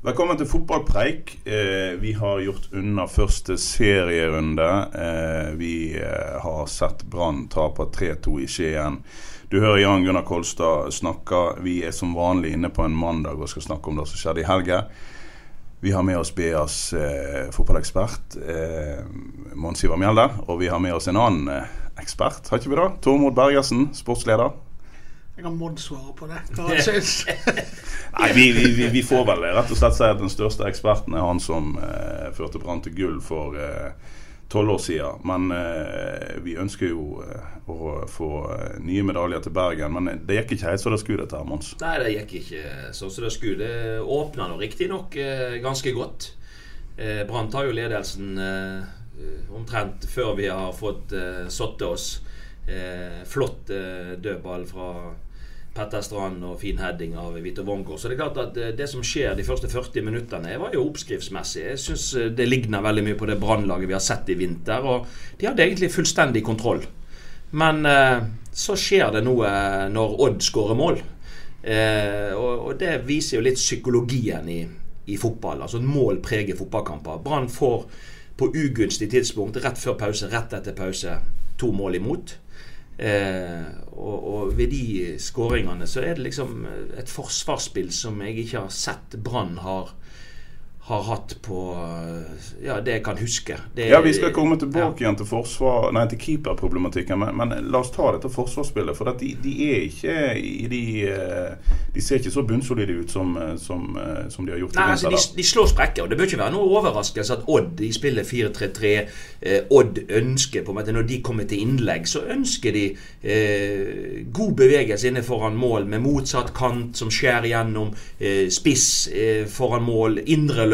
Velkommen til fotballpreik. Eh, vi har gjort unna første serierunde. Eh, vi eh, har sett Brann tape 3-2 i Skien. Du hører Jan Gunnar Kolstad snakke. Vi er som vanlig inne på en mandag og skal snakke om det som skjedde i helga. Vi har med oss BAs eh, fotballekspert eh, Mons Ivar Mjelde. Og vi har med oss en annen eh, ekspert, har ikke vi det? Tormod Bergersen, sportsleder. Jeg kan Mod svare på det. Hva han syns. Nei, vi, vi, vi, får vel rett og slett si at den største eksperten er han som eh, førte Brann til gull for tolv eh, år siden. Men eh, vi ønsker jo eh, å få eh, nye medaljer til Bergen. Men det gikk ikke helt så det skulle, dette her, Mons. Nei, det gikk ikke sånn som det skulle. Det åpna nå riktignok eh, ganske godt. Eh, Brann tar jo ledelsen eh, omtrent før vi har fått eh, satt oss. Eh, flott eh, dødball fra Petter Strand og fin heading av Vito Wongo. Så det er klart at eh, det som skjer de første 40 minuttene, var jo oppskriftsmessig. Jeg syns det ligner veldig mye på det brannlaget vi har sett i vinter. Og de hadde egentlig fullstendig kontroll. Men eh, så skjer det noe når Odd skårer mål. Eh, og det viser jo litt psykologien i, i fotball. Altså Mål preger fotballkamper. Brann får på ugunstig tidspunkt, rett før pause, rett etter pause, to mål imot. Eh, og, og ved de skåringene så er det liksom et forsvarsspill som jeg ikke har sett Brann har, har hatt på Ja, det jeg kan huske. Det, Ja, Vi skal komme tilbake ja. igjen til forsvar, nei, til keeperproblematikken, men, men la oss ta dette forsvarsspillet. For de, de er ikke i de eh, De ser ikke så bunnsolide ut som, eh, som, eh, som de har gjort Nei, i altså, de, de slår sprekker. og Det bør ikke være noe overraskelse at Odd de spiller 4-3-3. Eh, Odd ønsker på en måte Når de kommer til innlegg, så ønsker de eh, god bevegelse inne foran mål med motsatt kant som skjærer gjennom. Eh, spiss foran mål.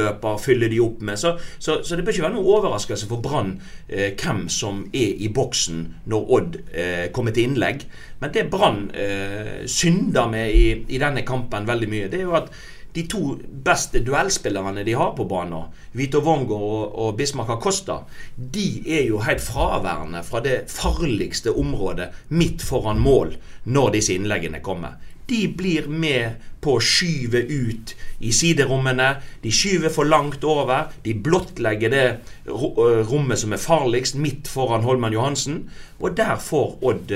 Indreløper fyller de opp med. Så, så, så det bør ikke være noe overraskelse for Brann eh, hvem som er i boksen når Odd eh, kommer til innlegg. Men det Brann eh, synder med i, i denne kampen veldig mye, det er jo at de to beste duellspillerne de har på banen, Vito Wongo og Bismarck Acosta, de er jo helt fraværende fra det farligste området midt foran mål når disse innleggene kommer. De blir med på å skyve ut i siderommene. De skyver for langt over. De blottlegger det rommet som er farligst, midt foran Holman Johansen. Og der får Odd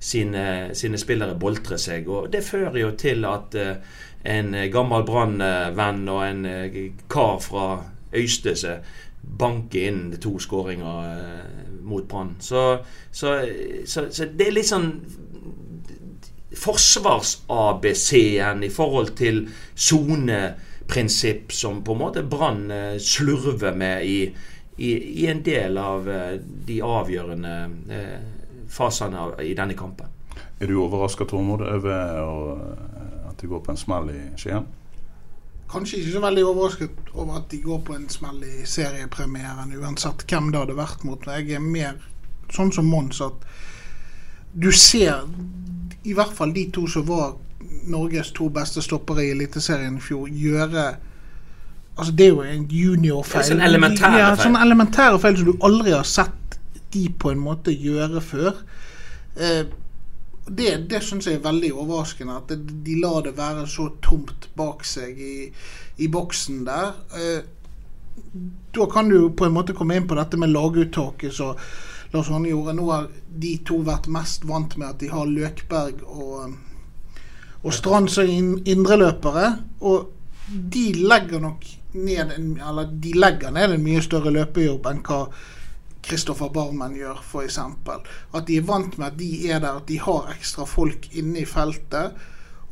sine, sine spillere boltre seg. Og det fører jo til at en gammel Brann-venn og en kar fra Øystese banker inn to skåringer mot Brann. Så, så, så, så det er litt sånn forsvars-ABC-en i forhold til soneprinsipp som på en måte Brann eh, slurver med i, i, i en del av eh, de avgjørende eh, fasene av- i denne kampen. Er du overraska, Tormod, over at de går på en smell i Skien? Kanskje ikke så veldig overrasket over at de går på en smell i seriepremieren, uansett hvem det hadde vært mot. Jeg er mer sånn som Mons, at du ser i hvert fall de to som var Norges to beste stoppere i Eliteserien i fjor, gjøre Altså, det er jo en juniorfeil. Det sånn elementære ja, feil. Sånn elementære feil som du aldri har sett de på en måte gjøre før. Eh, det, det syns jeg er veldig overraskende. At de, de lar det være så tomt bak seg i, i boksen der. Eh, da kan du på en måte komme inn på dette med laguttaket som Lars Arne gjorde. Nå har de to vært mest vant med at de har Løkberg og, og Strand som in- indreløpere. Og de legger nok ned en, Eller de legger ned en mye større løpejobb enn hva Kristoffer Barmen gjør, f.eks. At de er vant med at de er der, at de har ekstra folk inne i feltet.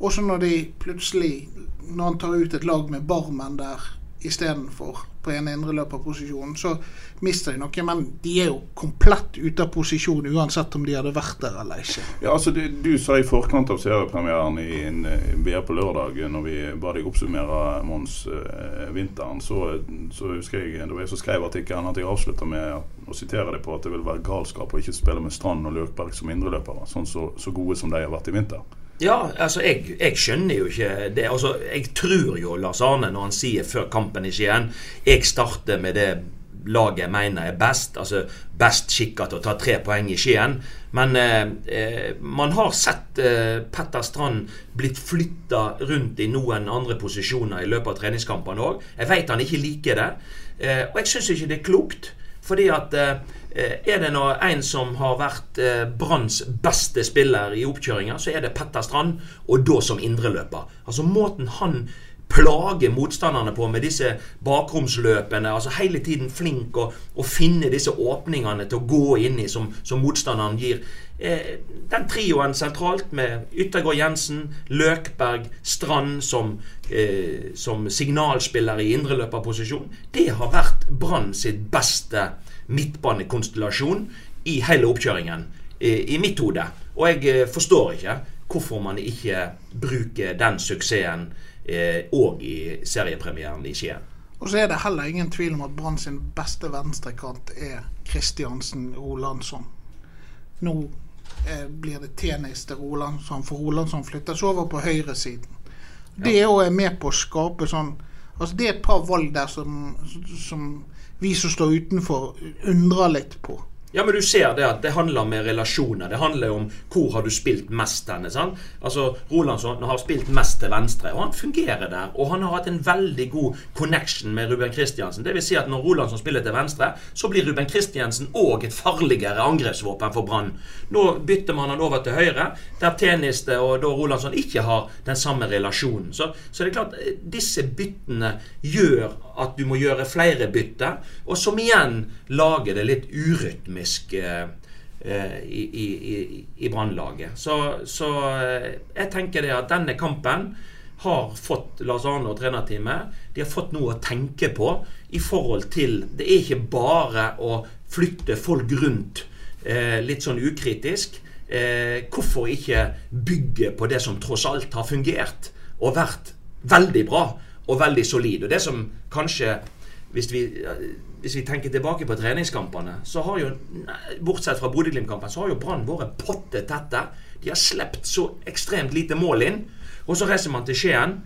Og så når de plutselig, når han tar ut et lag med Barmen der istedenfor på en indreløperposisjon, så mister de noe. Men de er jo komplett ute av posisjon uansett om de hadde vært der eller ikke. Ja, altså Du, du sa i forkant av seriepremieren i en VR på lørdag, når vi ba deg oppsummere Mons eh, vinteren, så, så, husker jeg det var jeg som skrev artikkelen at jeg avslutta med å sitere deg på at det vil være galskap å ikke spille med Strand og Løkberg som indreløpere, sånn så, så gode som de har vært i vinter. Ja, altså jeg, jeg, skjønner jo ikke det. Altså, Jeg tror jo Lars Arne når han sier før kampen i Skien Jeg starter med det laget jeg mener er best. Altså best skikka til å ta tre poeng i Skien. Men eh, eh, man har sett eh, Petter Strand blitt flytta rundt i noen andre posisjoner i løpet av treningskampene òg. Jeg vet han ikke liker det. Eh, og jeg syns ikke det er klokt. Fordi at eh, er det nå en som har vært eh, Branns beste spiller i oppkjøringa, så er det Petter Strand, og da som indreløper. Altså måten han plager motstanderne på med disse bakromsløpene. altså Hele tiden flink å, å finne disse åpningene til å gå inn i som, som motstanderen gir. Eh, den trioen sentralt med Yttergård Jensen, Løkberg, Strand som, eh, som signalspiller i indreløperposisjon, det har vært Brann sitt beste midtbanekonstellasjon i hele oppkjøringen, i mitt hode. Og jeg eh, forstår ikke hvorfor man ikke bruker den suksessen òg eh, i seriepremieren i Skien. Og så er det heller ingen tvil om at Brann sin beste venstrekant er Kristiansen Rolandsson. Nå eh, blir det tennis til Rolandsson, for Rolandsson flyttes over på høyresiden. Det ja. er med på å skape sånn Altså Det er et par valg der som, som vi som står utenfor, undrer litt på. Ja, men du ser det at det handler om relasjoner. Det handler om hvor har du spilt mest henne. sant? Altså, Rolandsson har spilt mest til venstre, og han fungerer der. Og han har hatt en veldig god connection med Ruben Kristiansen. Vil si at når Rolandsson spiller til venstre, så blir Ruben Kristiansen òg et farligere angrepsvåpen for Brann. Nå bytter man han over til høyre, der Teniste og da Rolandsson ikke har den samme relasjonen. Så, så det er klart, disse byttene gjør at du må gjøre flere bytter, og som igjen lager det litt urytmisk eh, eh i, i, i Brannlaget. Så, så eh, jeg tenker det at denne kampen har fått Lars Arne og trenerteamet De har fått noe å tenke på i forhold til Det er ikke bare å flytte folk rundt eh, litt sånn ukritisk. Eh, hvorfor ikke bygge på det som tross alt har fungert og vært veldig bra? og veldig solid. Og det som kanskje hvis vi, hvis vi, tenker tilbake på treningskampene, så har jo bortsett fra Bodø-Glimt-kampen, så har jo Brann vært potte tette. De har sluppet så ekstremt lite mål inn. Og så reiser man til Skien,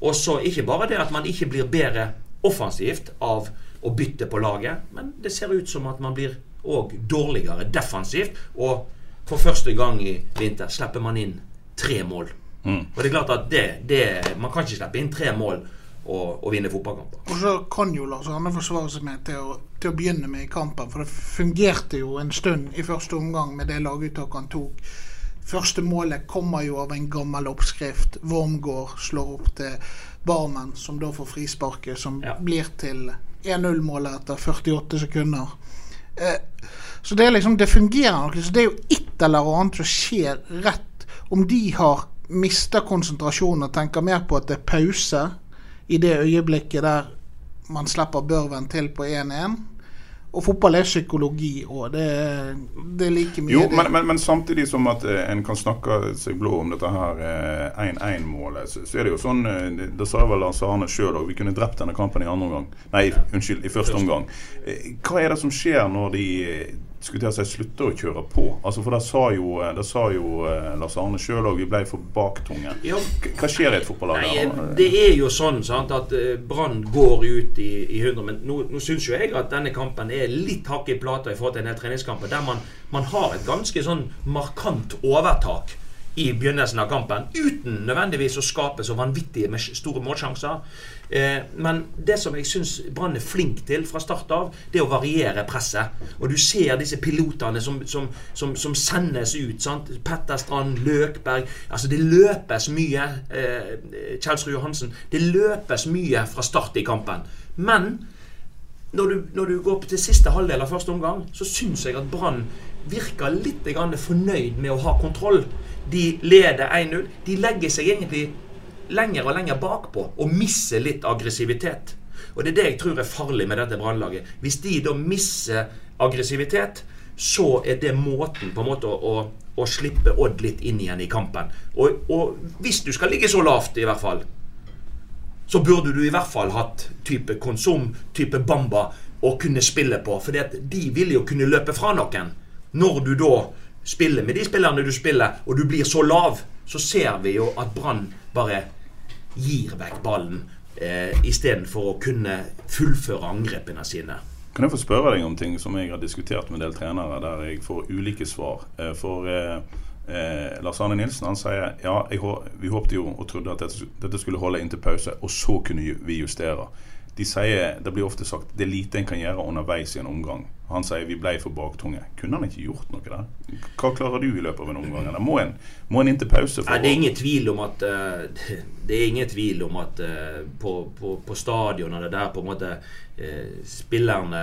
og så ikke bare det at man ikke blir bedre offensivt av å bytte på laget, men det ser ut som at man blir òg dårligere defensivt. Og for første gang i vinter slipper man inn tre mål. Mm. Og det er klart at det, det, Man kan ikke slippe inn tre mål og, og vinne fotballkamper. Og så kan jo Lars Arne forsvare seg med til å, til å, begynne med i kampen. For det fungerte jo en stund i første omgang med det laguttaket han tok. Første målet kommer jo av en gammel oppskrift. Wormgård slår opp til Barmen, som da får frisparket, som ja. blir til 1-0-målet etter 48 sekunder. Eh, så det liksom, det fungerer nok. Så det er jo et eller annet som skjer rett Om de har mista konsentrasjonen og tenker mer på at det er pause i det øyeblikket der man slipper børven til på 1-1. Og fotball er psykologi òg. Det, det, er like mye Jo, men, men, men, samtidig som at eh, en kan snakke seg blå om dette her 1-1-målet, eh, så, så, er det jo sånn eh, Det sa vel Lars Arne sjøl òg. Vi kunne drept denne kampen i andre omgang. Nei, unnskyld, i første omgang. Hva er det som skjer når de skulle til å si slutte å kjøre på. Altså For det sa jo, eh, det sa jo uh, Lars Arne sjøl òg, vi ble for baktunge. Ja. Hva skjer i et fotballag? Nei, det er jo sånn sant, at Brann går ut i, i 100 Men nå, nå syns jo jeg at denne kampen er litt hakk i plata i forhold til denne treningskampen, der man, man har et ganske sånn markant overtak i begynnelsen av kampen, uten nødvendigvis å skape så vanvittige store målsjanser. Eh, men det som jeg syns Brann er flink til fra start av, det er å variere presset. Og du ser disse pilotene som, som, som, som sendes ut. sant? Petter Strand, Løkberg Altså, det løpes mye. Eh, Kjelsrud Johansen. Det løpes mye fra start i kampen. Men når du, når du går til siste halvdel av første omgang, så syns jeg at Brann virker litt fornøyd med å ha kontroll. De leder 1-0. De legger seg egentlig lenger og lenger bakpå og mister litt aggressivitet. Og Det er det jeg tror er farlig med dette brannlaget. Hvis de da mister aggressivitet, så er det måten på en måte å, å, å slippe Odd litt inn igjen i kampen. Og, og, hvis du skal ligge så lavt, i hvert fall, så burde du i hvert fall hatt type konsum, type Bamba, å kunne spille på. For de vil jo kunne løpe fra noen. Når du da spiller med de spillerne du spiller, og du blir så lav, så ser vi jo at Brann bare gir vekk ballen eh, istedenfor å kunne fullføre angrepene sine. Kan jeg få spørre deg om ting som jeg har diskutert med en del trenere, der jeg får ulike svar? Eh, for eh, eh, Lars Arne Nilsen han sier ja, jeg, vi håpte jo og trodde at dette, skulle holde inntil pause, og så kunne vi justere. De sier, Det blir ofte sagt det er lite en kan gjøre underveis i en omgang. Han sier vi ble for baktunge. Kunne han ikke gjort noe der? Hva klarer du i løpet av en omgang? Eller må en, må en inn til pause? Nei, det er ingen tvil om at uh, Det er ingen tvil om at uh, på, på, på stadionene der på en måte uh, spillerne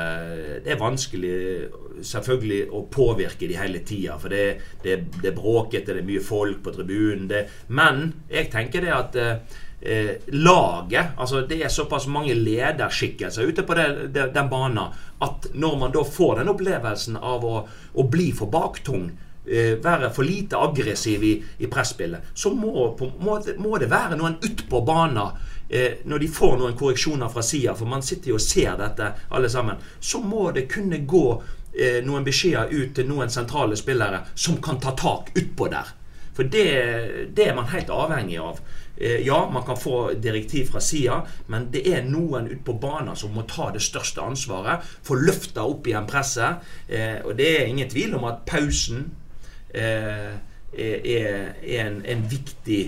Det er vanskelig selvfølgelig å påvirke de hele tida. For det, det, det er bråkete, det er mye folk på tribunen. men jeg tenker det at eh, laget altså Det er såpass mange lederskikkelser ute på det, det, den banen at når man da får den opplevelsen av å, å bli for baktung eh, være for lite aggressiv i, i presspillet, så må, på, må, må, det være noen utpå banen eh, når de får noen korreksjoner fra sida, for man sitter jo og ser dette alle sammen, så må det kunne gå eh, noen beskjeder ut til noen sentrale spillere som kan ta tak utpå der. For det, det er man helt avhengig av. Eh, ja, man kan få direktiv fra sida, men det er noen ute på banen som må ta det største ansvaret. Få løfta opp igjen presset. Eh, og det er ingen tvil om at pausen eh, er, en, en viktig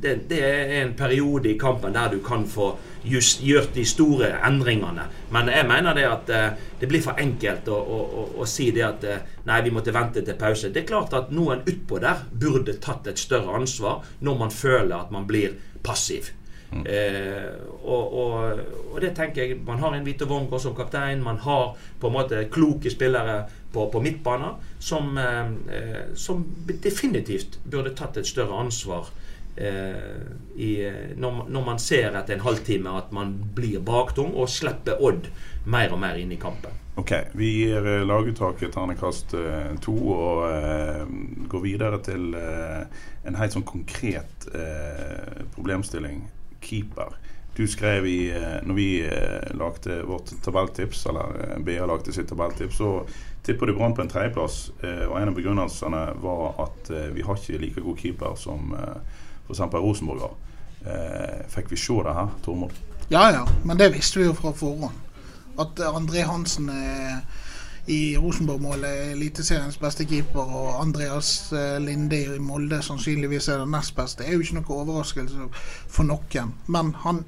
det, det, er en periode i kampen der du kan få just, gjort de store endringene. Men jeg mener det at uh, det blir for enkelt å, å, å, å si det at uh, nei, vi måtte vente til pause. Det er klart at noen utpå der burde tatt et større ansvar når man føler at man blir passiv. Mm. Eh, og, og, og, det tenker jeg Man har en Vito Wongo som kaptein. Man har på en måte kloke spillere på, på midtbanen som, eh, som, definitivt burde tatt et større ansvar eh, i, når, når, man ser etter en halvtime at man blir baktung og slipper Odd mer og mer inn i kampen. Ok, Vi gir eh, laguttaket ternekast eh, to og eh, går videre til eh, en helt sånn konkret eh, problemstilling. Keeper. Du skrev i Når vi lagde vårt tabelltips, eller BA lagde sitt tabelltips, så tipper du Brann på en tredjeplass. Eh, og en av begrunnelsene var at eh, vi har ikke like god keeper som eh, f.eks. Rosenborg har. Fikk vi se det her, Tormod? Ja ja, men det visste vi jo fra forhånd. At André Hansen i Rosenborg-målet er Eliteseriens beste keeper, og Andreas Linde i Molde sannsynligvis er den nest beste, Det er jo ikke noe overraskelse for noen. Men han,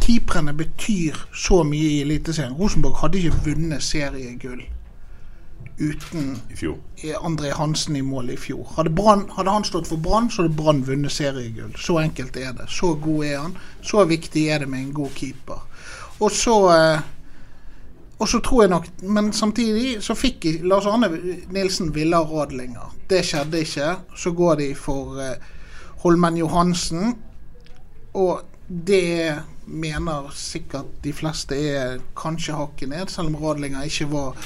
keeperne betyr så mye i Eliteserien. Rosenborg hadde ikke vunnet seriegull uten André Hansen i mål i fjor. Hadde, Brand, hadde han stått for Brann, så hadde Brann vunnet seriegull. Så enkelt er det. Så god er han. Så viktig er det med en god keeper. Og så eh, og så tror jeg nok Men samtidig så fikk Lars Arne Nilsen ville ha rådlinger. Det skjedde ikke. Så går de for eh, Holmen Johansen. Og det mener sikkert de fleste er kanskje hakket ned, selv om rådlinger ikke var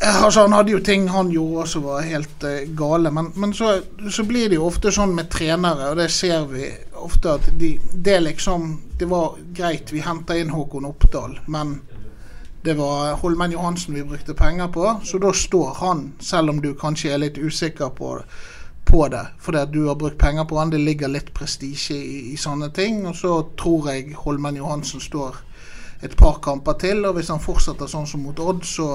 Altså, han hadde jo ting han gjorde som var helt uh, gale. Men, men så, så, blir det jo ofte sånn med trenere, og det ser vi ofte at de, det liksom Det var greit, vi henta inn Håkon Oppdal, men det var Holmen Johansen vi brukte penger på, så da står han, selv om du kanskje er litt usikker på, på det, fordi du har brukt penger på han. Det ligger litt prestisje i, i sånne ting. Og så tror jeg Holmen Johansen står et par kamper til, og hvis han fortsetter sånn som mot Odd, så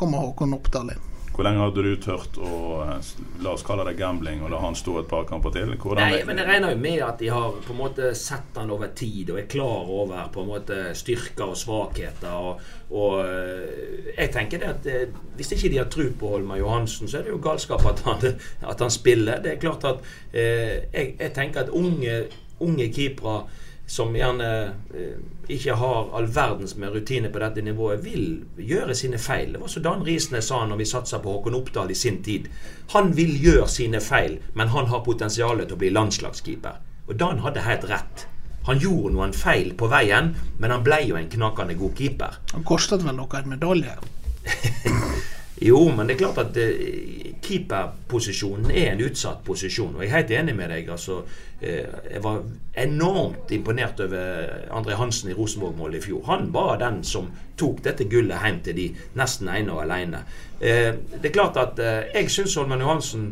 kommer Håkon Oppdal inn. Hvor lenge hadde du tørt å eh, la oss kalle det gambling og la han stå et par kamper til? Hvordan Nei, men jeg regner jo med at de har på en måte sett han over tid og er klar over på en måte styrker og svakheter. Og, og eh, jeg tenker det at eh, hvis ikke de har tro på Holmar Johansen, så er det jo galskap at han, at han spiller. Det er klart at eh, jeg, jeg tenker at unge, unge keepere som gjerne eh, ikke har all verdens med rutine på dette nivået, vil gjøre sine feil. Det var som Dan Risnes sa når vi satsa på Håkon Oppdal i sin tid. Han vil gjøre sine feil, men han har potensial til å bli landslagskeeper. Og Dan hadde helt rett. Han gjorde noen feil på veien, men han ble jo en knakende god keeper. Han kostet vel noe en medaljer? Jo, men det er klart at eh, keeperposisjonen er en utsatt posisjon. Og jeg er helt enig med deg. altså eh, Jeg var enormt imponert over André Hansen i Rosenborg-målet i fjor. Han var den som tok dette gullet hjem til de nesten ene og alene. Eh, det er klart at jeg syns Holmen Johansen,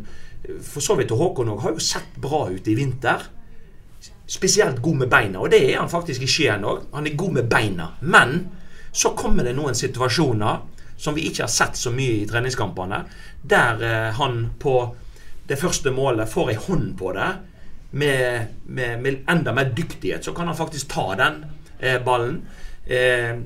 for så vidt og Håkon òg, har jo sett bra ut i vinter. Spesielt god med beina, og det er han faktisk i Skien òg. Han er god med beina. Men så kommer det noen situasjoner som vi ikke har sett så mye i treningskampene, der eh, han på det første målet får ei hånd på det. Med, med, med, enda mer dyktighet så kan han faktisk ta den eh, ballen. Eh,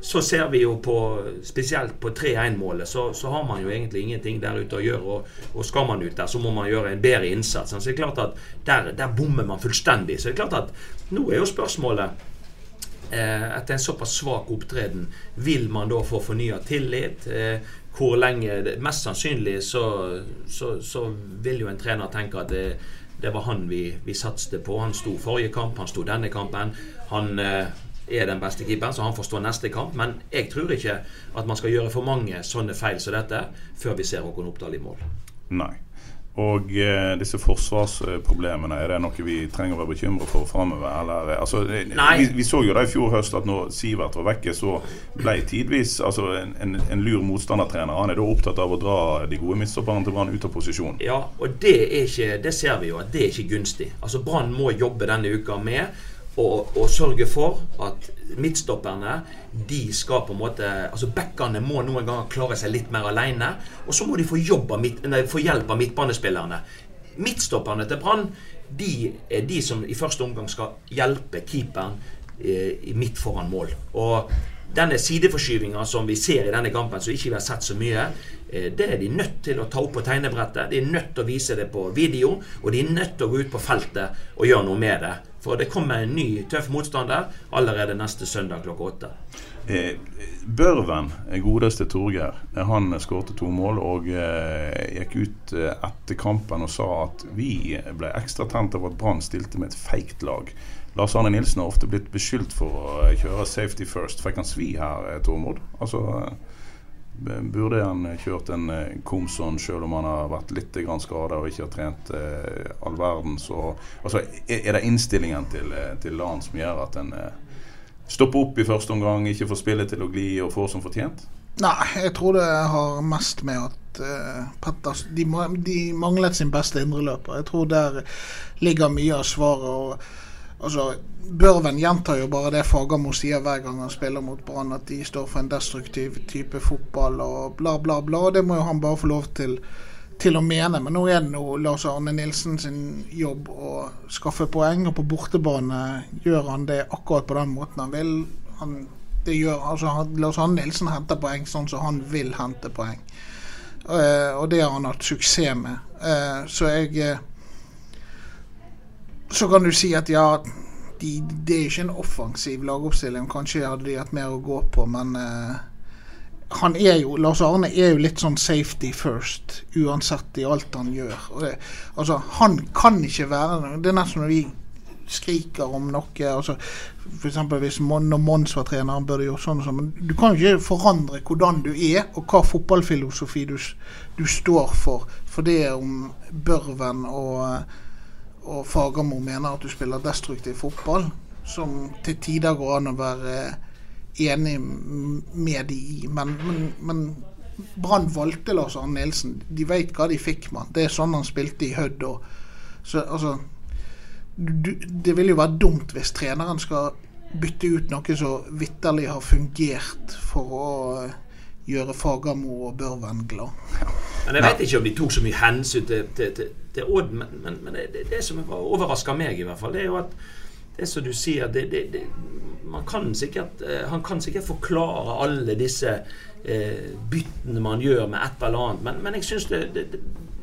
så ser vi jo på spesielt på 3-1-målet, så, så, har man jo egentlig ingenting der ute å gjøre. Og, og, skal man ut der, så må man gjøre en bedre innsats. Så det er klart at der, der bommer man fullstendig. Så det er klart at nå er jo spørsmålet etter en såpass svak opptreden, vil man da få fornya tillit? Eh, hvor lenge Mest sannsynlig så, så, så, vil jo en trener tenke at det, det var han vi, vi satste på. Han sto forrige kamp, han sto denne kampen. Han eh, er den beste keeperen, så han får stå neste kamp. Men jeg tror ikke at man skal gjøre for mange sånne feil som dette før vi ser Håkon Oppdal i mål. Nei. Og eh, disse forsvarsproblemene, er det noe vi trenger å være bekymret for framover? Eh, altså, eh, vi, vi, så jo da i fjor høst at når Sivert var vekke, så ble tidvis altså, en, en, en, lur motstandertrener Han er da opptatt av å dra de gode midtstopperne til Brann ut av posisjon. Ja, og det, ikke, det ser vi jo at det er ikke gunstig. Altså Brann må jobbe denne uka med og, og sørge for at midtstopperne de skal på en måte altså Backene må noen ganger klare seg litt mer alene. Og så må de få, midt, nei, få hjelp av midtbanespillerne. Midtstopperne til Brann de er de som i første omgang skal hjelpe keeperen eh, midt foran mål. Og denne sideforskyvinga som vi ser i denne kampen, som ikke vi har sett så mye, eh, det er de nødt til å ta opp på tegnebrettet. De er nødt til å vise det på video, og de er nødt til å gå ut på feltet og gjøre noe med det. For det kommer en ny tøff motstander allerede neste søndag klokka åtte. Eh, Børven, godeste Torgeir, eh, han skårte to mål og eh, gikk ut eh, etter kampen og sa at vi ble ekstra tent av at Brann stilte med et feigt lag. Lars Arne Nilsen har ofte blitt beskyldt for å kjøre safety first. Fikk han svi her, Tormod? Altså, Burde han kjørt en Komson selv om han har vært litt skada og ikke har trent eh, all verden? Så, altså, er det innstillingen til, til LAN som gjør at en eh, stopper opp i første omgang, ikke får spillet til å gli og får som fortjent? Nei, jeg tror det har mest med at eh, Petters de, de, manglet sin beste indreløper. Jeg tror der ligger mye av svaret. og Altså, Børven gjentar jo bare det Fagermo sier hver gang han spiller mot Brann, at de står for en destruktiv type fotball og bla, bla, bla. Og Det må jo han bare få lov til, til å mene. Men nå er det nå Lars Arne Nilsen sin jobb å skaffe poeng, og på bortebane gjør han det akkurat på den måten han vil. Han, det gjør, altså, Lars Arne Nilsen henter poeng sånn som han vil hente poeng. Uh, og det har han hatt suksess med. Uh, så jeg uh, så kan du si at ja, de, det er ikke en offensiv lagoppstilling. Kanskje hadde de hatt mer å gå på, men uh, han er jo, Lars Arne er jo litt sånn safety first, uansett i alt han gjør. Det, altså, Han kan ikke være Det er nesten når vi skriker om noe altså, F.eks. hvis når Mons var trener, han burde gjort sånn og sånn. Men du kan jo ikke forandre hvordan du er, og hva fotballfilosofi du, du står for. For det om Børven og og Fagermo mener at du spiller destruktiv fotball, som til tider går an å være enig med de i. Men, men, men Brann valgte Lars Arne Nilsen. De vet hva de fikk med Det er sånn han spilte i Hødd. Så altså Det vil jo være dumt hvis treneren skal bytte ut noe som vitterlig har fungert for å gjøre Fagermo og Børven glad. Men Jeg vet ikke om de tok så mye hensyn til, til, til, til Odd, men, men, men det, det som overrasker meg, i hvert fall, det er jo at det som du sier det, det, kan sikkert, eh, Han kan sikkert forklare alle disse eh, byttene man gjør med et eller annet, men, men jeg syns det,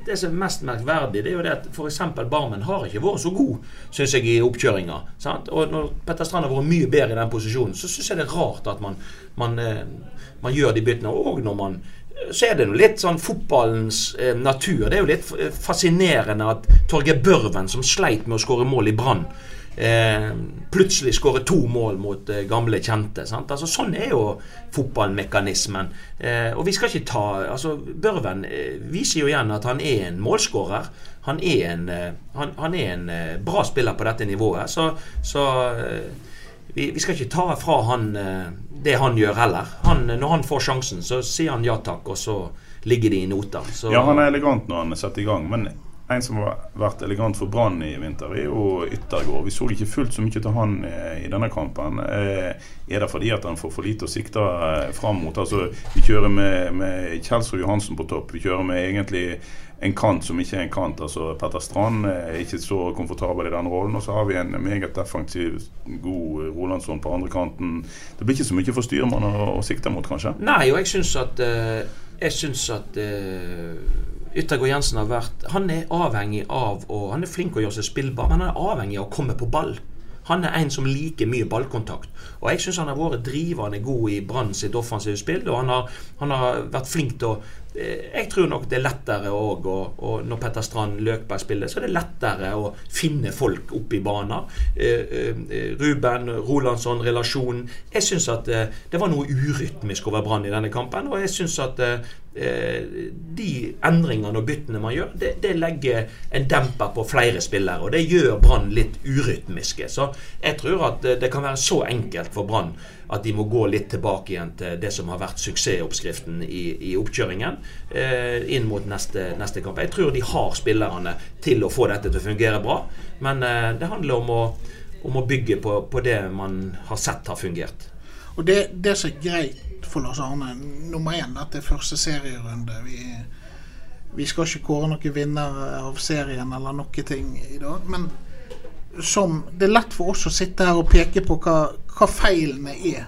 det, som er mest merkverdig, det er jo det at f.eks. Barmen har ikke vært så god, syns jeg, i oppkjøringa. Og når Petter Strand har vært mye bedre i den posisjonen, så syns jeg det er rart at man, man, eh, man gjør de byttene. Og når man så er det noe litt sånn fotballens eh, natur. Det er jo litt fascinerende at Torgeir Børven, som sleit med å skåre mål i Brann, eh, plutselig skårer to mål mot eh, gamle kjente. Altså, sånn er jo fotballmekanismen. Eh, og vi skal ikke ta altså, Børven eh, viser jo igjen at han er en målskårer. Han er en, eh, han, han er en bra spiller på dette nivået. Så, så vi, vi, skal ikke ta fra han det han gjør heller. Han, når han får sjansen, så sier han ja takk, og så ligger de i noter. Så, ja, han er elegant når han er satt i gang. Men en som har vært elegant for Brann i vinter, er jo Yttergård. Vi så ikke fullt så mye til han eh, i denne kampen. Eh, er det fordi at han får for lite å sikte eh, fram mot? Altså, vi kjører med, med Kjelsrud Johansen på topp. Vi kjører med egentlig en kant som ikke er en kant. altså Petter Strand er ikke så komfortabel i den rollen. Og så har vi en meget defensiv, god Rolandsson på andre kanten. Det blir ikke så mye for styrmann å, å sikte mot, kanskje? Nei, og jeg syns at, jeg synes at Yttergård Jensen har vært Han er avhengig av og Han er flink å gjøre seg spillbar, men han er avhengig av å komme på ball. Han er en som liker mye ballkontakt. Og jeg syns han har vært drivende god i Brann sitt offensive spill. Og han har, han har vært flink til å eh, Jeg tror nok det er lettere òg Når Petter Strand Løkberg spiller, så er det lettere å finne folk opp i banen. Eh, eh, Ruben, Rolandsson, relasjonen Jeg syns at det var noe urytmisk over Brann i denne kampen. Og jeg syns at de endringene og byttene man gjør, det, det, legger en demper på flere spillere. Og det gjør Brann litt urytmiske. Så jeg tror at det kan være så enkelt for Brann at de må gå litt tilbake igjen til det som har vært suksessoppskriften i, i oppkjøringen eh, inn mot neste, neste, kamp. Jeg tror de har spillerne til å få dette til å fungere bra, men eh, det handler om å, om å bygge på, på, det man har sett har fungert. Og det, det som er greit for Lars Arne. Nummer én, dette er første serierunde. Vi, vi skal ikke kåre noen vinner av serien eller noe ting i dag. Men som, det er lett for oss å sitte her og peke på hva, hva feilene er.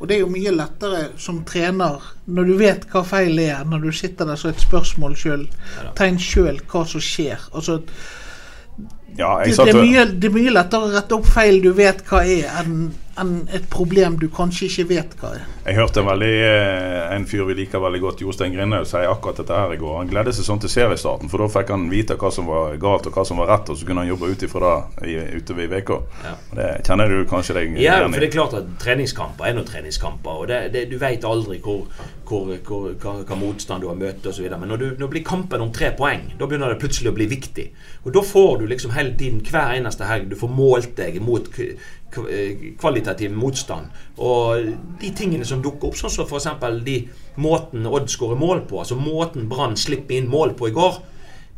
Og det er jo mye lettere som trener, når du vet hva feil er, når du sitter der som et spørsmål sjøl, tegn sjøl hva som skjer. Altså ja, det, det, er mye, det, er mye, lettere å rette opp feil du vet hva er, enn en et problem du kanskje ikke vet hva er. Jeg hørte en, veldig, eh, en fyr vi liker veldig godt, Jostein Grindhaug, si akkurat dette her i går. Han gledet seg sånn til seriestarten, for da fikk han vite hva som var galt og hva som var rett, og så kunne han jobbe ut ifra det utover i uka. Ja. Det kjenner du kanskje deg igjen Ja, for det er klart at treningskamper er noen treningskamper, og det, det, du vet aldri hvor, hvor, hvor, hva, hva, motstand du har møtt osv. Men når, du, når blir kampen om tre poeng, da begynner det plutselig å bli viktig. Og da får du liksom hele tiden, hver eneste helg, du får målt deg mot kvalitativ motstand. Og de tingene som dukker opp, sånn som f.eks. de måten Odd skårer mål på, altså måten Brann slipper inn mål på i går,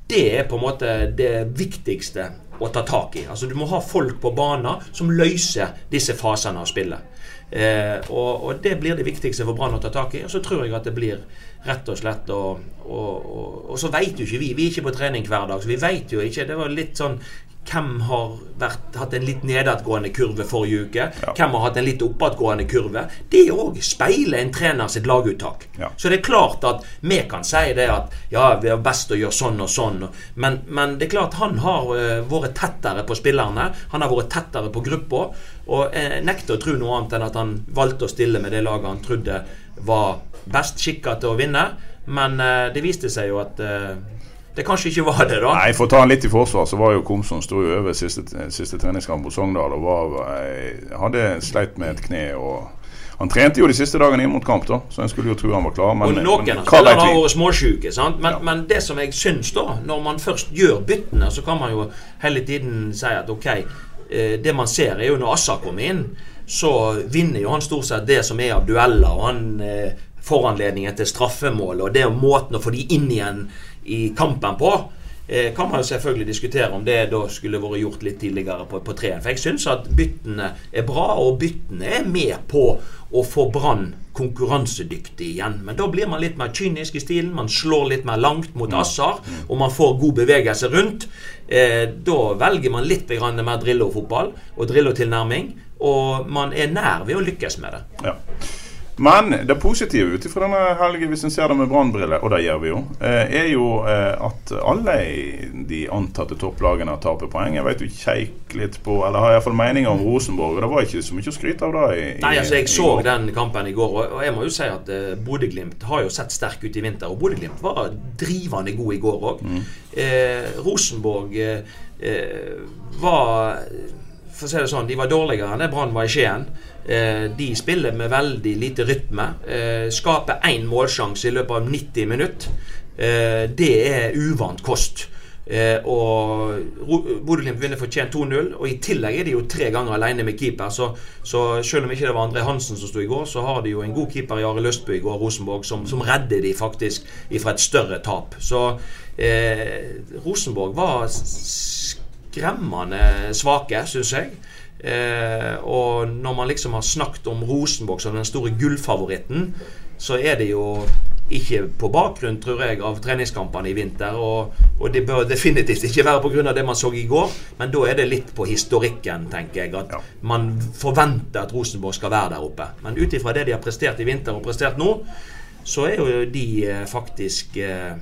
det er på en måte det viktigste å ta tak i. Altså Du må ha folk på banen som løser disse fasene av spillet. Eh, og, og, det blir det viktigste for Brann å ta tak i. Og så tror jeg at det blir rett og slett Og, og, og så veit jo ikke vi. Vi er ikke på trening hver dag, så vi veit jo ikke. Det var litt sånn hvem har vært, hatt en litt nedadgående kurve forrige uke? Ja. Hvem har hatt en litt oppadgående kurve? Det òg speiler en trener sitt laguttak. Ja. Så det er klart at vi kan si det at ja, vi er best å gjøre sånn og sånn. Men, men det er klart han har uh, vært tettere på spillerne. Han har vært tettere på gruppa. Og jeg nekter å tro noe annet enn at han valgte å stille med det laget han trodde var best skikka til å vinne. Men uh, det viste seg jo at det kanskje ikke var det, da? Nei, For å ta han litt i forsvar, så var jo Komson sto jo over siste, siste treningskamp på Sogndal og var, eh, hadde sleit med et kne. og han trente jo de siste dagene inn mot kamp, da, så en skulle jo tro han var klar. Men, og noen av har vært småsjuke. sant? Men, ja. men, det som jeg syns, da, når man først gjør byttene, så kan man jo hele tiden si at ok, eh, det man ser, er jo når Assa kommer inn, så vinner jo han stort sett det som er av dueller. og han eh, foranledningen til straffemål og det er måten å få de inn igjen i kampen på, eh, kan man jo selvfølgelig diskutere om det da skulle vært gjort litt tidligere på, på treen. For jeg syns at byttene er bra, og byttene er med på å få Brann konkurransedyktig igjen. Men da blir man litt mer kynisk i stilen. Man slår litt mer langt mot Assar, og man får god bevegelse rundt. Eh, da velger man litt mer Drillo-fotball og Drillo-tilnærming, og man er nær ved å lykkes med det. Ja. Men det positive ut ifra denne helgen, hvis en ser det med brannbriller, og det gjør vi jo, eh, er jo eh, at alle de antatte topplagene taper poeng. Jeg vet du kjeik litt på, eller har iallfall meninger om Rosenborg, og det var ikke så mye å skryte av da. I, Nei, altså Jeg så den kampen i går, og jeg må jo si at uh, Bodø-Glimt har jo sett sterk ut i vinter. Og Bodø-Glimt var drivende god i går òg. Eh, Rosenborg eh, eh, var For å si det sånn, de var dårligere enn det Brann var i Skien. Eh, de spiller med veldig lite rytme. Eh, skaper én målsjanse i løpet av 90 minutter. Eh, det er uvant kost. Og Bodø-Glimt vinner fortjent 2-0. Og i tillegg er de jo tre ganger alene med keeper. Så, så selv om ikke det var André Hansen som sto i går, så har de jo en god keeper i Are Løstbø i går, Rosenborg, som, som redder de faktisk ifra et større tap. Så eh, Rosenborg var skremmende svake, syns jeg. Eh, og når man liksom har snakket om Rosenborg som den store gullfavoritten, så er det jo ikke på bakgrunn, tror jeg, av treningskampene i vinter. Og, og det bør definitivt ikke være pga. det man så i går, men da er det litt på historikken, tenker jeg. At Ja. man forventer at Rosenborg skal være der oppe. Men ut ifra det de har prestert i vinter og prestert nå, så er jo de eh, faktisk eh,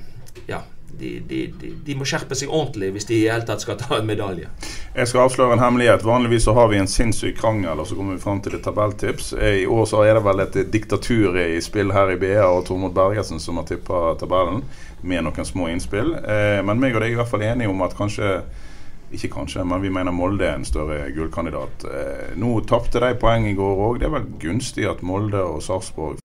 Ja. De, de, de, må skjerpe seg ordentlig hvis de i hele tatt skal ta en medalje. Jeg skal avsløre en hemmelighet. Vanligvis så har vi en sinnssyk krangel, og så kommer vi fram til et tabelltips. I år så er det vel et diktatur i spill her i BA, og Tormod Bergersen som har tippa tabellen, med noen små innspill. Eh, men meg og deg er i hvert fall enige om at kanskje ikke kanskje, men vi mener Molde er en større gullkandidat. Eh, nå tapte de poeng i går òg. Det er vel gunstig at Molde og Sarpsborg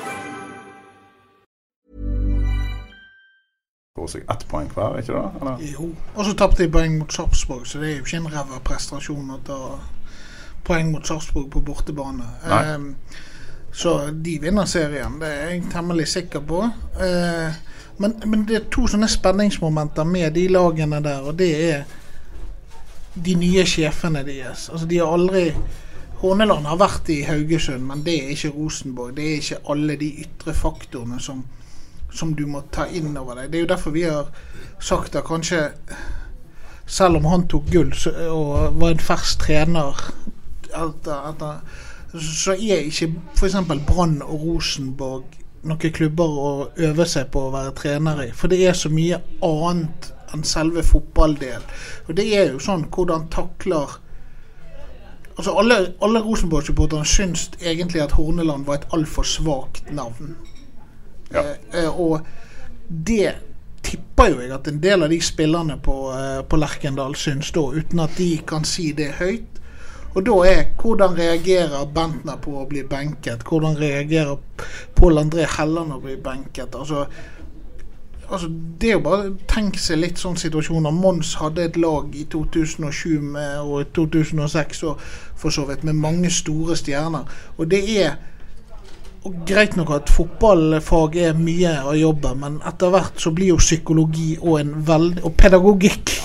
Får seg ett poeng hver, ikke det? Eller? Jo. Og så tapte de poeng mot Sarpsborg, så det er jo ikke en ræva prestasjon å ta poeng mot Sarpsborg på bortebane. Ehm, så de vinner serien, det er jeg temmelig sikker på. Eh, men, men det er to sånne spenningsmomenter med de lagene der, og det er de nye sjefene deres. Altså, de har aldri Horneland har vært i Haugesund, men det er ikke Rosenborg. Det er ikke alle de ytre faktorene som, som du må ta inn over deg. Det er jo derfor vi har sagt at kanskje selv om han tok gull og var en fersk trener etter, etter, så er ikke f.eks. Brann og Rosenborg noen klubber å øve seg på å være trener i. For det er så mye annet enn selve fotballdelen. Og det er jo sånn hvordan takler Altså Alle, alle Rosenborg-supporterne syns egentlig at Horneland var et altfor svakt navn. Ja. Eh, og det tipper jo jeg at en del av de spillerne på, eh, på Lerkendal syns da, uten at de kan si det høyt. Og da er hvordan reagerer Bentner på å bli benket? Hvordan reagerer Pål André Helland å bli benket? Altså, altså Det er jo bare å tenke seg litt sånn situasjoner. Mons hadde et lag i 2007 med, og i 2006 og for så vidt med mange store stjerner. Og det er og Greit nok at fotballfag er mye å jobbe, men etter hvert så blir jo psykologi og, en veld, og pedagogikk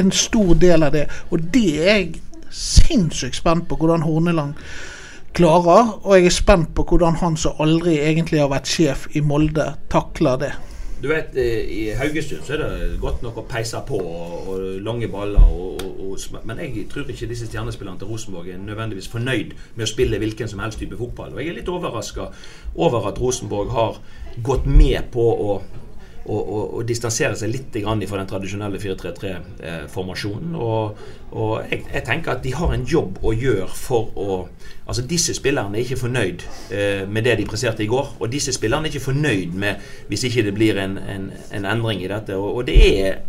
en stor del av det. Og det er jeg sinnssykt spent på hvordan Horneland klarer. Og jeg er spent på hvordan han som aldri egentlig har vært sjef i Molde, takler det. Du vet, eh, I Haugesund så er det godt nok å peise på og, og lange baller. Og, og, men jeg tror ikke disse stjernespillerne til Rosenborg er nødvendigvis fornøyd med å spille hvilken som helst type fotball. Og jeg er litt overraska over at Rosenborg har gått med på å å, å, å distansere seg litt fra den tradisjonelle 4-3-3-formasjonen. Og, og jeg, jeg tenker at de har en jobb å gjøre for å Altså Disse spillerne er ikke fornøyd eh, med det de presterte i går. Og disse spillerne er ikke fornøyd med hvis ikke det blir en, en, en endring i dette. Og, og det er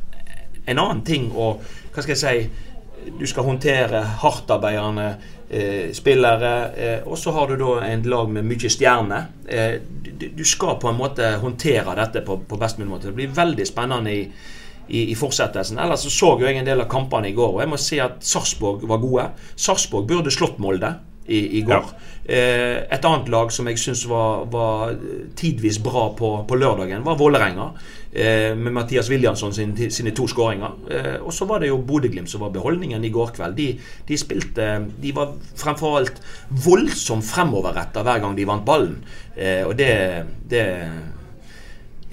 en annen ting å Hva skal jeg si du skal håndtere hardtarbeidende eh, spillere. Eh, og så har du da en lag med mye stjerner. Eh, du, du, skal på en måte håndtere dette på, på best mulig måte. Det blir veldig spennende i, i, i fortsettelsen. Ellers så, så jeg en del av kampene i går, og jeg må si at Sarpsborg var gode. Sarpsborg burde slått Molde i, i går. Ja. Eh, et annet lag som jeg syns var, var, tidvis bra på, på lørdagen, var Vålerenga. Eh, med Mathias Williamson sin, sine to skåringer. Eh, og så var det jo Bodø-Glimt som var beholdningen i går kveld. De, de spilte De var fremfor alt voldsomt fremoverretta hver gang de vant ballen. Eh, og det, det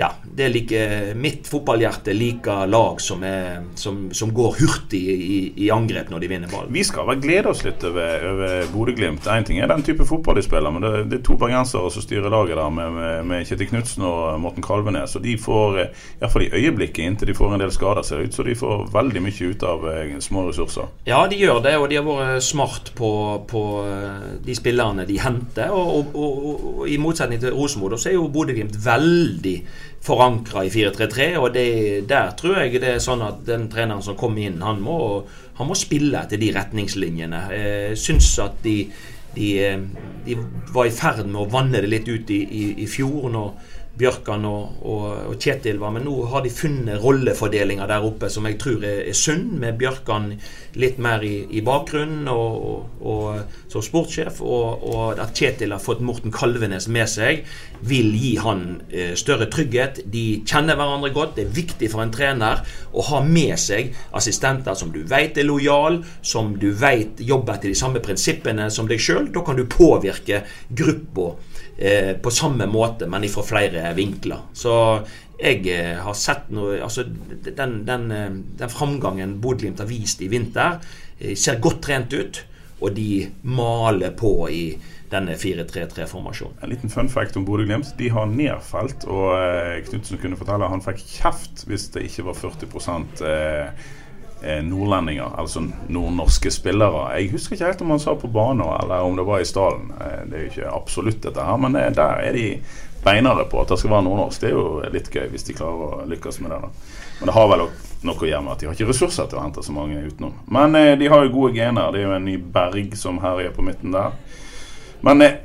ja, det liker, mitt fotballhjerte liker lag som, er, som, som går hurtig i, i, angrep når de vinner ballen. Vi skal vel glede oss litt over, over Bodø-Glimt. Én ting er den type fotball de spiller, men det, det er to bergensere som styrer laget der med, med, med Kjetil Knutsen og Morten Kalvenes. Og de får, iallfall i øyeblikket, inntil de får en del skader, ser det ut så de får veldig mye ut av eh, små ressurser. Ja, de gjør det, og de har vært smart på, på eh, de spillerne de henter. Og, og, og, og i motsetning til Rosenborg, så er jo Bodø-Glimt veldig forankra i 4-3-3. Og det, der tror jeg det er sånn at den treneren som kommer inn, han må, han må spille etter de retningslinjene. Jeg syns at de, de, de, var i ferd med å vanne det litt ut i, i, i fjor. Bjørkan og, og, og, Kjetil var. Men nå har de funnet rollefordelinga der oppe som jeg tror er, er sunn, med Bjørkan litt mer i, i bakgrunnen og, og, som sportssjef. Og, at Kjetil har fått Morten Kalvenes med seg, vil gi han eh, større trygghet. De kjenner hverandre godt. Det er viktig for en trener å ha med seg assistenter som du vet er lojal, som du vet jobber etter de samme prinsippene som deg sjøl. Da kan du påvirke gruppa eh, på samme måte, men fra flere vinkler. Så jeg eh, har sett noe altså Den, den, eh, den framgangen Bodø-Glimt har vist i vinter, ser godt trent ut. Og de maler på i denne 4-3-3-formasjonen. En liten fun fact om Bodø-Glimt. De har nedfelt, og Knutsen kunne fortelle han fikk kjeft hvis det ikke var 40 eh, Eh, nordlendinger, altså nordnorske spillere. Jeg husker ikke helt om han sa på banen eller om det var i stallen. Eh, det er jo ikke absolutt dette her, men eh, der er de beinere på at det skal være nordnorsk. Det er jo litt gøy hvis de klarer å lykkes med det. da. Men det har vel noe å gjøre med at de har ikke ressurser til å hente så mange utenom. Men eh, de har jo gode gener. Det er jo en ny Berg som herjer på midten der. Men eh,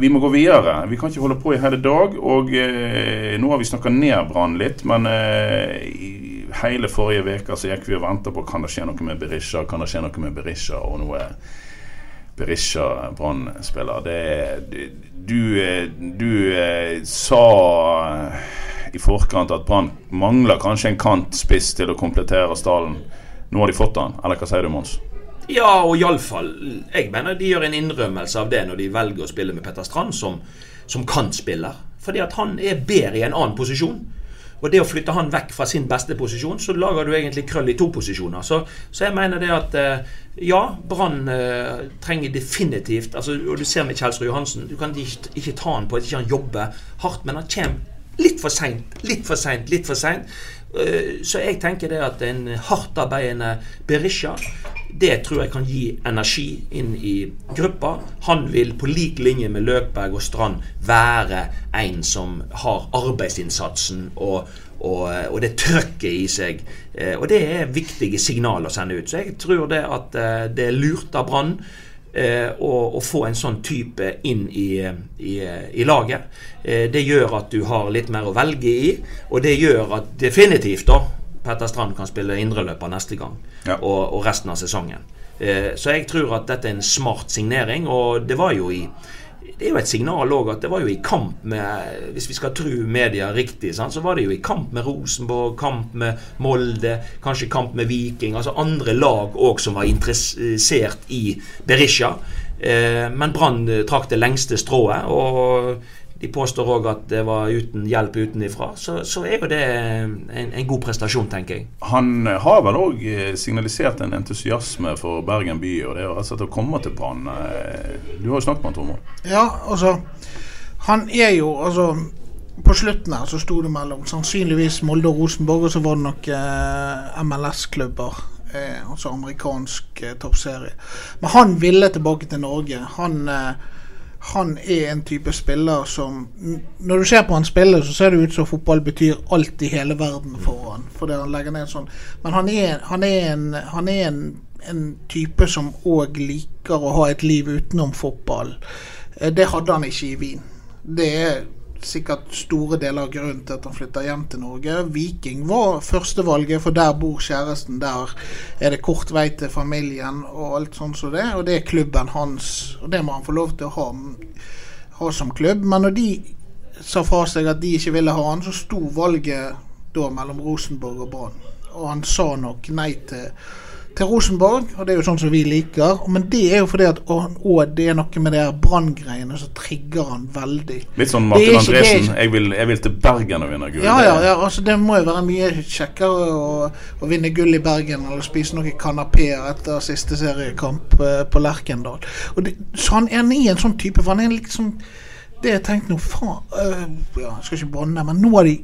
vi må gå videre. Vi kan ikke holde på i hele dag. Og eh, nå har vi snakka ned Brann litt, men i hele forrige uke så gikk vi og venta på kan det skje noe med Berisha, kan det skje noe med Berisha, og nå er Berisha Brann-spiller. Du, du eh, sa i forkant at Brann mangler kanskje en kantspiss til å komplettere stallen. Nå har de fått den, eller hva sier du, Mons? Ja, og iallfall Jeg mener de gjør en innrømmelse av det når de velger å spille med Petter Strand som, som kantspiller. Fordi at han er bedre i en annen posisjon. Og det å flytte han vekk fra sin beste posisjon, så lager du egentlig krøll i to posisjoner. Så, så jeg mener det at eh, ja, Brann uh, trenger definitivt altså, Og du ser med Kjelsrud Johansen. Du kan ikke, ikke ta han på at ikke han jobber hardt, men han kommer litt for seint, litt for seint, litt for seint. Uh, så jeg tenker det at en hardtarbeidende Berisha det tror jeg kan gi energi inn i gruppa. Han vil på lik linje med Løkberg og Strand være en som har arbeidsinnsatsen og, og, og det trøkket i seg. Eh, og det er viktige signaler å sende ut. Så jeg tror det at eh, det er lurt av Brann. Eh, å, få en sånn type inn i, i, i laget. det gjør at du har litt mer å velge i, og det gjør at definitivt da Petter Strand kan spille indreløper neste gang ja. og, og, resten av sesongen. Eh, så jeg tror at dette er en smart signering, og det var jo i det er jo et signal òg at det var jo i kamp med Hvis vi skal tro media riktig, sant, så var det jo i kamp med Rosenborg, kamp med Molde, kanskje kamp med Viking. Altså andre lag òg som var interessert i Berisha. Eh, men Brann trakk det lengste strået. Og de påstår òg at det var uten hjelp utenifra. Så, så er jo det en, en, god prestasjon, tenker jeg. Han har vel òg eh, signalisert en entusiasme for Bergen by, og det altså å komme til Brann. Eh, du har jo snakket med han, Tormod? Ja, altså Han er jo altså på slutten her så sto det mellom sannsynligvis Molde og Rosenborg, og så var det nok eh, MLS-klubber. Eh, altså amerikansk eh, toppserie. Men han ville tilbake til Norge. Han eh, han er en type spiller som Når du ser på han spille, så ser det ut som fotball betyr alt i hele verden for han. Fordi han legger ned sånn Men han er, han er, en, han er en en type som òg liker å ha et liv utenom fotball. Eh, Det hadde han ikke i Wien. Det er sikkert store deler av grunnen til at han flytter hjem til Norge. Viking var førstevalget, for der bor kjæresten. Der er det kort vei til familien og alt sånt som det. Og det er klubben hans, og det må han få lov til å ha, ha som klubb. Men når de sa fra seg at de ikke ville ha han, så sto valget da mellom Rosenborg og Brann. Og han sa nok nei til til Rosenborg, og det er jo sånn som vi liker. Men det er jo fordi at å, å, det er noe med de branngreiene som trigger han veldig. Litt sånn Martin Andresen. Jeg vil, jeg vil til Bergen og vinne gull. Ja, ja, ja, altså det må jo være mye kjekkere å, å vinne gull i Bergen eller spise noen kanapeer etter siste seriekamp eh, på Lerkendal. Og det, så han er i en sånn type, for han er liksom Det jeg tenkte nå, faen øh, ja, Jeg skal ikke banne, men nå har, de,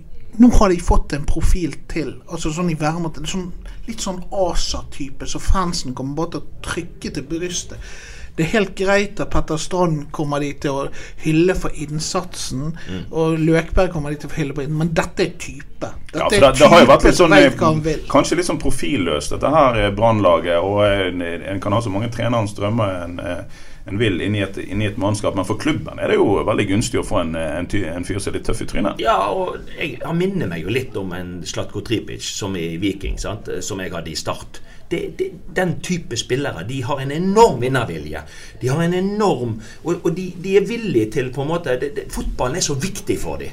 nå har de fått en profil til. Altså sånn i væremåte. Sånn, litt sånn ASA-type, så fansen kommer bare til å trykke til brystet. Det er helt greit at Petter Strand kommer de til å hylle for innsatsen, og Løkberg kommer de til å hylle på innsatsen, men dette er type. Dette Ja, for det, det har jo vært litt sånn eh, Kanskje litt sånn profilløst, dette her eh, brannlaget. Og en, en kan ha så mange trenere en drømmer en, eh, en vil inni et, inni et mannskap. Men for klubben er det jo veldig gunstig å få en, en, en fyr som er litt tøff i trynet. Ja, og jeg, han minner meg jo litt om en Slatko Tripic som i Viking, sant? som jeg hadde i Start. Det, det, den type spillere de har en enorm vinnervilje. De har en enorm Og, og de, de er villige til på en måte det, Fotballen er så viktig for dem.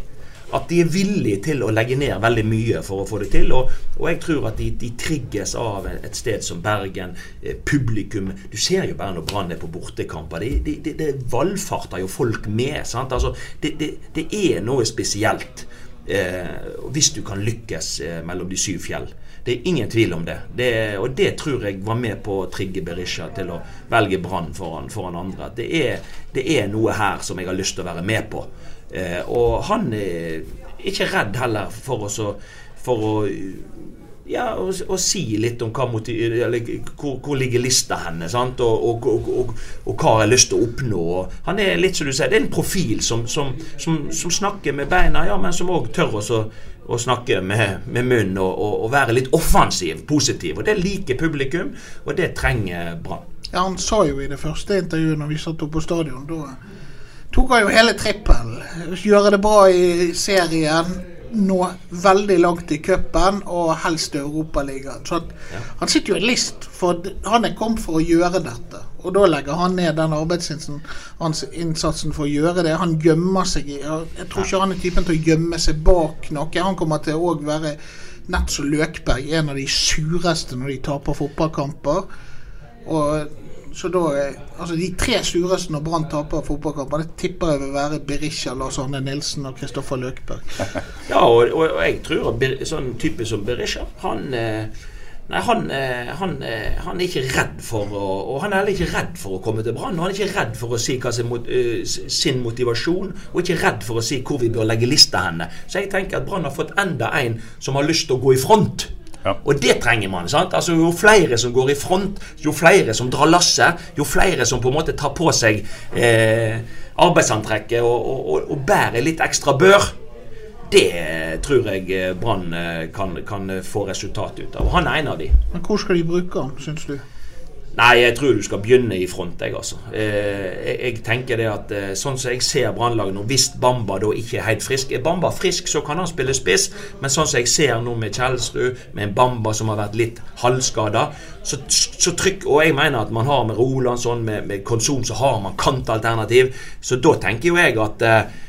At de er villige til å legge ned veldig mye for å få det til. Og, og jeg tror at de, de trigges av et sted som Bergen. Eh, publikum Du ser jo bare når Brann er på bortekamper. Det, de, de, valfarter jo folk med. Altså, det er noe spesielt eh, hvis du kan lykkes eh, mellom de syv fjell. Det er ingen tvil om det. det. Og det tror jeg var med på å trigge Berisha til å velge Brann foran, foran andre. Det er, det er noe her som jeg har lyst til å være med på. Eh, og han er ikke redd heller for å, for å ja, å, å si litt om hva moti eller, hvor, hvor ligger lista henne? Og, og, og, og, hva har jeg lyst til å oppnå. Han er litt som du sier, det er en profil som, som, som, som snakker med beina, ja, men som òg tør å, å snakke med, med munn og, og, og være litt offensiv, positiv. Og Det liker publikum, og det trenger Brann. Ja, han sa jo i det første intervjuet når vi satt oppe på stadion, da tok han jo hele trippel. Gjøre det bra i serien, nå veldig langt i cupen og helst i Europaligaen. Så at, han sitter jo i list, for han er kommet for å gjøre dette. Og da legger han ned den arbeidsinnsatsen for å gjøre det. Han gjemmer seg i Jeg tror ikke han er typen til å gjemme seg bak noe. Han kommer til å være nett som Løkberg, en av de sureste når de taper fotballkamper. Og så da Altså de tre sureste når Brann taper fotballkamper, det tipper jeg vil være Berisha, Lars Arne Nilsen og Kristoffer Løkberg. Ja, og, og, og jeg tror at sånn type som Berisha, han eh, Nei, han, eh, han, eh, han er ikke redd for å Og han er heller ikke redd for å komme til Brann. Han er ikke redd for å si er mot, sin motivasjon, og ikke redd for å si hvor vi bør legge lista henne. Så jeg tenker at Brann har fått enda en som har lyst til å gå i front. Ja. Og det trenger man. sant? Altså Jo flere som går i front, jo flere som drar lasset, jo flere som på en måte tar på seg eh, arbeidsantrekket og, og, og, og bærer litt ekstra bør, det tror jeg eh, Brann eh, kan, kan få resultat ut av. Han er en av de. Men hvor skal de bruke han, syns du? Nei, jeg tror du skal begynne i front, jeg, altså. Eh, jeg, jeg tenker det at eh, sånn som jeg ser Brannlaget nå, hvis Bamba da ikke er helt frisk Er Bamba frisk, så kan han spille spiss, men sånn som jeg ser nå med Kjelsrud, med en Bamba som har vært litt halvskada, så, så trykk Og jeg mener at man har med Rolandsson, med, med Konsum, så har man kantalternativ. Så da tenker jo jeg at eh,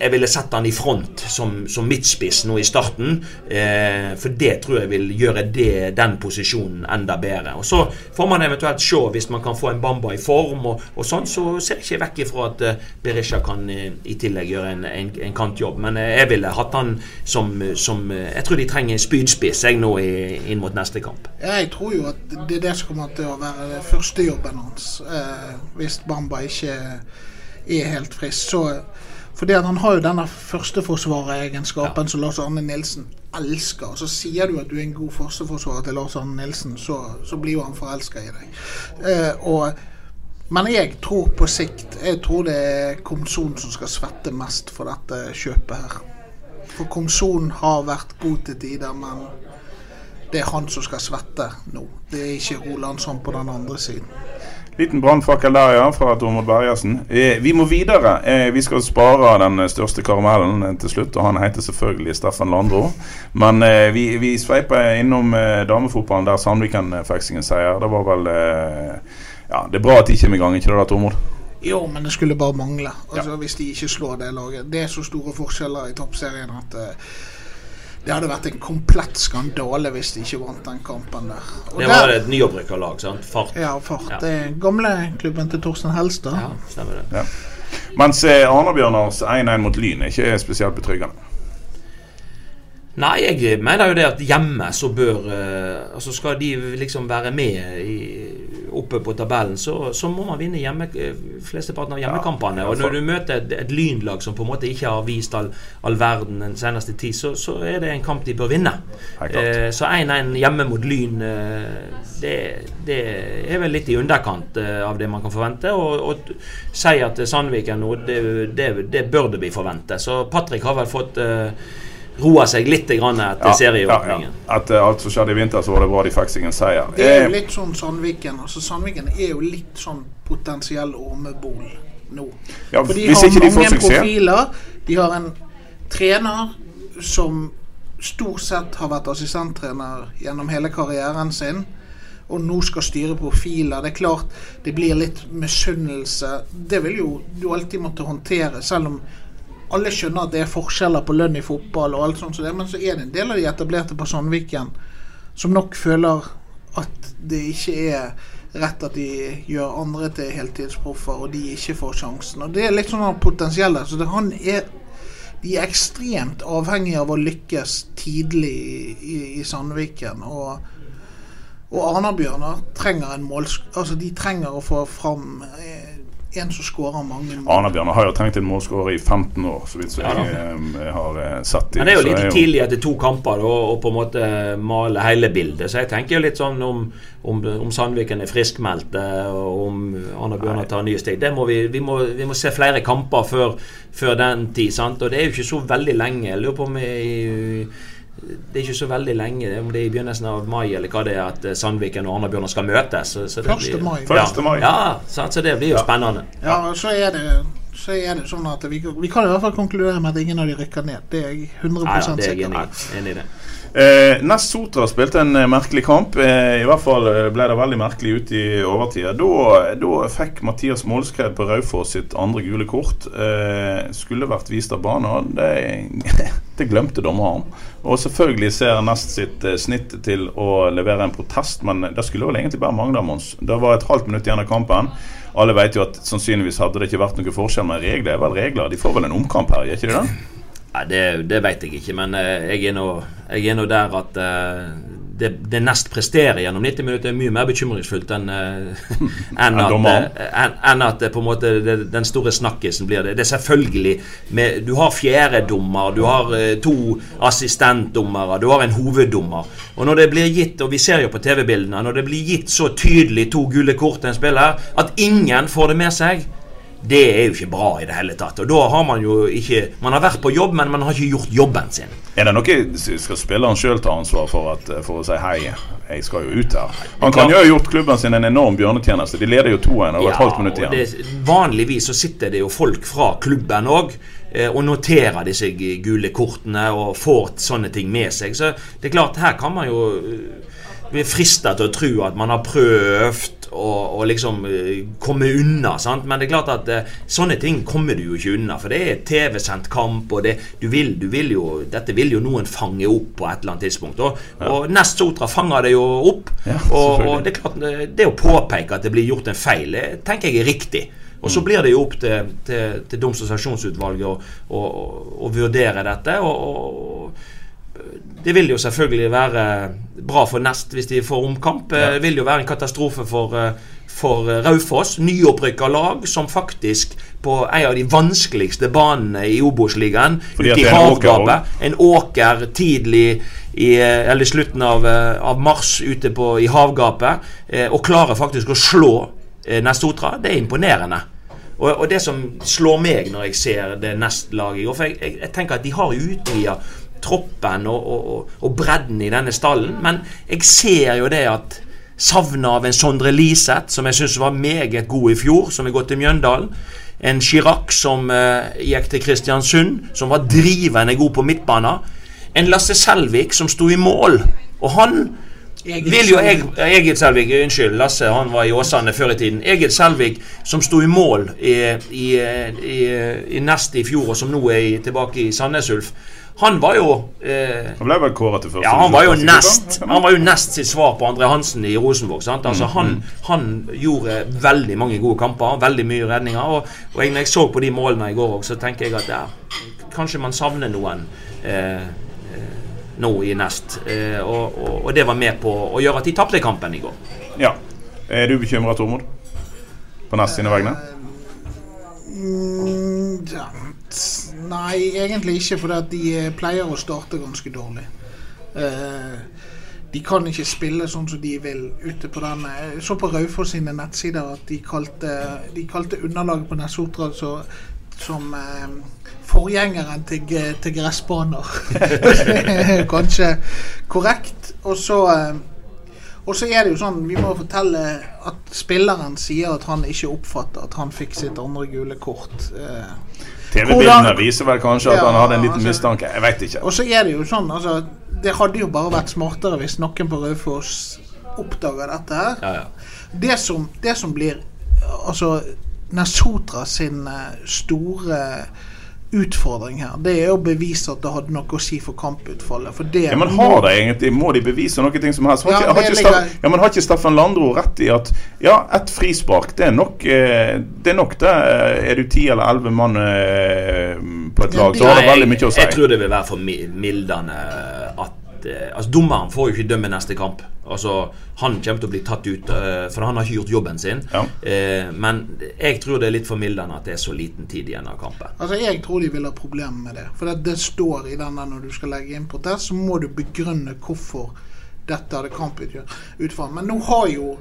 jeg ville sett han i front som, som midtspiss nå i starten. Eh, for det tror jeg vil gjøre det, den posisjonen enda bedre. Og Så får man eventuelt se hvis man kan få en Bamba i form, og, og sånn, så ser jeg ikke vekk ifra at eh, Berisha kan eh, i tillegg gjøre en, en, en kantjobb. Men eh, jeg ville hatt han som, som eh, Jeg tror de trenger en spydspiss jeg nå i, inn mot neste kamp. Jeg tror jo at det er det som kommer til å være førstejobben hans, eh, hvis Bamba ikke er helt frisk. Så fordi han har jo denne førsteforsvareregenskapen som Lars Arne Nilsen elsker. Og så sier du at du er en god førsteforsvarer til Lars Arne Nilsen, så, så blir jo han forelska i deg. Eh, og, men jeg tror på sikt Jeg tror det er Komson som skal svette mest for dette kjøpet her. For Komson har vært god til tider, men det er han som skal svette nå. Det er ikke Rolandsson på den andre siden. Liten brannfakkel der, ja, fra Tormod Bergersen. Eh, vi må videre. Eh, vi skal spare den største karamellen eh, til slutt, og han heter selvfølgelig Steffen Landro. Men eh, vi, vi sveiper innom damefotballen der Sandviken fikk sin seier. Det var vel Ja, det er bra at de kommer i gang, ikke det da, Tormod? Jo, men det skulle bare mangle. Altså, Hvis de ikke slår det laget. Det er så store forskjeller i toppserien at det hadde vært en komplett skandale hvis de ikke vant den kampen der. Og Det der- var et nyopprykka lag, sant? Fart. Ja, fart. Ja. Det er gamle klubben til Torstein Helstad. Ja, stemmer det. Ja. Mens eh, Arna-Bjørnars 1-1 mot Lyn er ikke spesielt betryggende. Nei, jeg mener jo det at hjemme så bør eh, Altså Skal de liksom være med i, oppe på tabellen, så, så må man vinne hjemme, eh, flesteparten av hjemmekampene. Ja, og når du møter et, et lynlag som på en måte ikke har vist all, all verden den seneste tid, så, så er det en kamp de bør vinne. Eh, så 1-1 hjemme mot Lyn, eh, det, det er vel litt i underkant eh, av det man kan forvente. Og, og seier til Sandviken nå, det, det, det bør det bli forvente. Så Patrick har vel fått eh, roa seg litt grann etter serieåpningen. Etter alt som skjedde i vinter, så var det bra de fikk seg en seier. Det er jo Eh, litt sånn Sandviken. Altså Sandviken er jo litt sånn potensiell ormebol nå. Ja, For de hvis har ikke de mange profiler. De har en trener som stort sett har vært assistenttrener gjennom hele karrieren sin. Og nå skal styre profiler. Det er klart det blir litt misunnelse. Det vil jo du alltid måtte håndtere, selv om alle skjønner at det er forskjeller på lønn i fotball, og alt sånt så det, men så er det en del av de etablerte på Sandviken som nok føler at det ikke er rett at de gjør andre til heltidsproffer, og de ikke får sjansen. Og Det er litt sånn potensielle. Så det, han er de er ekstremt avhengige av å lykkes tidlig i, i, Sandviken. Og, og Arna-Bjørnar trenger en mål... Altså, de trenger å få fram eh, en som skårer mange mål. Arna-Bjørnar har jo trengt en målskårer i 15 år, så vidt jeg jeg har eh, sett. Det. Men det er jo Så litt tidlig etter to kamper da, å på en måte male hele bildet. Så jeg tenker jo litt sånn om, om, om Sandviken er friskmeldt, og om Anna Bjørnar tar nye steg. Det må vi, vi, må, vi må se flere kamper før, før den tid. sant? Og det er jo ikke så veldig lenge. Jeg lurer på om i, det er ikke så veldig lenge, om det er i begynnelsen av mai eller hva det er, at eh, Sandviken og Arna Bjørnar skal møtes. Så, så det Første blir- mai. Første mai. Ja, så, så det blir jo spennende. Ja, og så er det så er det sånn at vi, vi kan i hvert fall konkludere med at ingen av de rykker ned. Det er jeg 100 Ja, ja, det er jeg enig Enig i det. Eh, Nest Sotra spilte en eh, merkelig kamp. Eh, I hvert fall eh, ble det veldig merkelig ut i overtida. Da, fikk Mathias Målskred på Raufoss sitt andre gule kort. Eh, skulle vært vist av banen. Det, det glemte dommeren. Og selvfølgelig ser Nest sitt eh, snitt til å levere en protest, men det skulle vel egentlig bare mangle, Mons. Det var et halvt minutt igjen av kampen. Alle vet jo at sannsynligvis hadde det ikke vært noe forskjell, men regler er vel regler. De får vel en omkamp her, gjør ikke de det? Nei, det, det vet jeg ikke, men eh, jeg er nå jeg er nå der at eh, det, det nest presterer gjennom 90 minutter er mye mer bekymringsfullt enn eh, enn at, en enn at på en måte det, den store snakkisen blir det. Det er selvfølgelig med, Du har fjerdedommer, du har to assistentdommere, du har en hoveddommer. Og når det blir gitt, og vi ser jo på TV-bildene, når det blir gitt så tydelig to gule kort til en spiller at ingen får det med seg det er jo ikke bra i det hele tatt. Og da har man jo ikke Man har vært på jobb, men man har ikke gjort jobben sin. Er det noe Skal spilleren sjøl ta ansvar for, at, for å si hei, jeg skal jo ut her? Han kan jo ha gjort klubben sin en enorm bjørnetjeneste. De leder jo 2-1. Det ja, et halvt minutt og igjen. det, vanligvis så sitter det jo folk fra klubben òg og noterer disse gule kortene og får sånne ting med seg. Så det er klart, her kan man jo eh, er frista til å tro at man har prøvd å, å liksom eh, komme unna. Sant? Men det er klart at eh, sånne ting kommer du jo ikke unna. For det er TV-sendt kamp, og det, du vil, du vil jo, dette vil jo noen fange opp på et eller annet tidspunkt. Og, og Nest Sotra fanger det jo opp. Ja, og, og det er klart, det, det å påpeke at det blir gjort en feil, det tenker jeg er riktig. Og så blir det jo opp til, til, til doms- og sanksjonsutvalget å vurdere dette. Og, og det vil jo selvfølgelig være bra for Nest hvis de får omkamp. Det vil jo være en katastrofe for, eh, for eh, Raufoss. Nyopprykka lag som faktisk på en av de vanskeligste banene i Obos-ligaen, ute i havgapet. En åker tidlig i, eh, eller slutten av, eh, av mars ute på, i havgapet, eh, og klarer faktisk å slå eh, Nestotra. Det er imponerende. Og, og det som slår meg når jeg ser det Nest-laget i går For jeg, jeg, jeg tenker at de har utvida troppen og, og, og, bredden i denne stallen. Men jeg ser jo det at savnet av en Sondre Liseth, som jeg syns var meget god i fjor, som har gått til Mjøndalen. En Chirac som eh, gikk til Kristiansund, som var drivende god på midtbanen. En Lasse Selvik som sto i mål. Og han Egil vil jo Selvik. Egil Selvik, unnskyld, Lasse han var i Åsane før i tiden. Egil Selvik som sto i mål i, i, i, i Nest i fjor, og som nå er tilbake i Sandnes Ulf. Han var jo eh, Han ble vel kåret til første ja, han var jo nest Han var jo nest sitt svar på André Hansen i Rosenborg. Sant? Altså, han, han gjorde veldig mange gode kamper, veldig mye redninger. Og, og jeg, når jeg så på de målene i går, òg, så tenker jeg at ja, kanskje man savner noen eh, eh, nå i nest. Eh, og, og, og det var med på å gjøre at de tapte kampen i går. Ja. Er du bekymra, Tormod? På Nest sine vegne? Mm, ja, Nei, egentlig ikke, for de eh, pleier å starte ganske dårlig. Eh, de kan ikke spille sånn som de vil ute på den. Jeg så på Raufoss sine nettsider at de kalte, de kalte underlaget på Nessotra som eh, forgjengeren til, til gressbaner. Kanskje korrekt. Og så eh, og så er det jo sånn, vi må fortelle at spilleren sier at han ikke oppfatter at han fikk sitt andre gule kort. Eh, TV-bildene viser vel kanskje at Ja, han hadde en liten altså- mistanke. Jeg veit ikke. Og så er det jo sånn, altså Det hadde jo bare vært smartere hvis noen på Raufoss oppdaga dette her. Ja, ja. Det som, det som blir Altså Nesotra sin eh, store utfordring her, det er å bevise at det hadde noe å si for kamputfallet. For det Ja, men har de egentlig, Må de bevise noe ting som helst? Har Ja, ikke, har ikke, ligger- ja, men har ikke Staffan Landro rett i at ja, ett frispark, det er nok eh, Det er nok det. eh, Er du ti eller elleve mann eh, på et lag, så har det veldig mye å si. Jeg tror det vil være for mildende at Altså Dommeren får jo ikke dømme neste kamp. Altså Han kommer til å bli tatt ut, eh, for han har ikke gjort jobben sin. Ja. Eh, men jeg tror det er litt formildende at det er så liten tid igjen av kampen. Altså, Jeg tror de vil ha problemer med det. For det, det står i denne når du skal legge inn protest, så må du begrunne hvorfor dette hadde kamputfall. Men nå har jo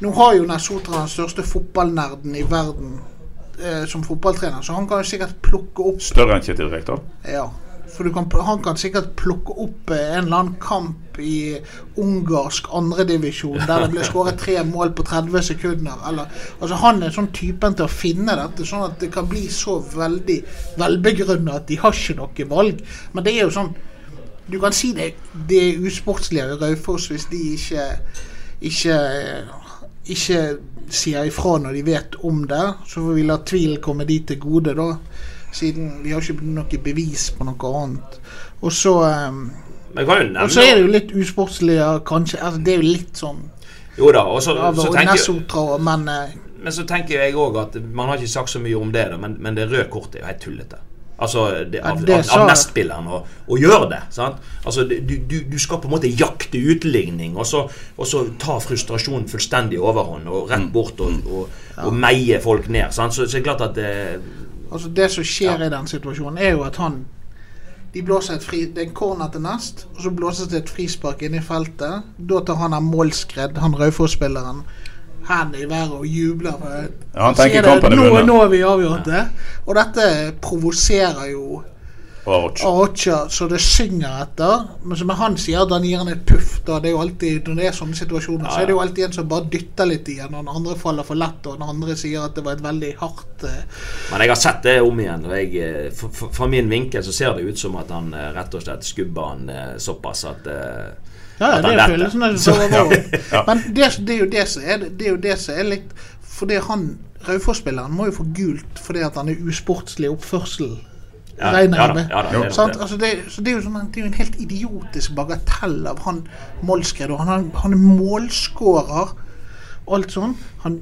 Nå har jo Nesotra den største fotballnerden i verden eh, som fotballtrener, så han kan jo sikkert plukke opp Større enn Kjetil Rekdal? Ja. For du kan, han kan sikkert plukke opp eh, en eller annen kamp i ungarsk andredivisjon der det ble skåret tre mål på 30 sekunder. Eller, altså Han er sånn typen til å finne dette, sånn at det kan bli så veldig velbegrunnet at de har ikke noe valg. Men det er jo sånn Du kan si det, det er usportslig i Raufoss hvis de ikke ikke, ikke sier ifra når de vet om det. Så får vi la tvilen komme de til gode, da. Siden vi har ikke noe bevis på noe annet. Og så um, Og så er det jo litt usportslig, kanskje. Altså, det er jo litt sånn Jo da, og så, av så tenker Nesotra, men eh, Men så tenker jeg òg at man har ikke sagt så mye om det, da, men, men det røde kortet er jo helt tullete. Altså det, av, det av, av nestspilleren å, å gjøre det. Sant? Altså du, du, du skal på en måte jakte utligning, og så, og så ta frustrasjonen fullstendig overhånd og rett bort og, og, og meie folk ned. Sant? Så, så det er klart at det, altså, det som skjer i den situasjonen, er jo at han de blåser et fri, Det er en corner til nest, og så blåses det et frispark inn i feltet. Da tar han av målskredd, han Raufoss-spilleren, hendene i været og jubler. for- Ja, han tenker kampen er nå, vunnet. nå har vi avgjort det. Og dette provoserer jo Arocha så det synger etter. Men som han sier han gir han et puff. Da. Det er jo alltid, når det er sånne situasjoner, så er det jo alltid en som bare dytter litt igjen, og den andre faller for lett, og den andre sier at det var et veldig hardt uh... Men jeg har sett det om igjen. Og jeg, eh, fra min vinkel så ser det ut som at han eh, rett og slett skubber han uh, såpass at uh, Ja, ja, det han er følelsen av Så- det. ja, ja. Men det, det, er jo det som er det er jo det som er litt Fordi han Raufoss-spilleren må jo få gult fordi at han er usportslig oppførsel. Ja, regner jeg med. ja da. Altså det, så det, er jo sånn, det er en helt idiotisk bagatell av han Målskred. Han, han, han er målskårer og alt sånn. Han,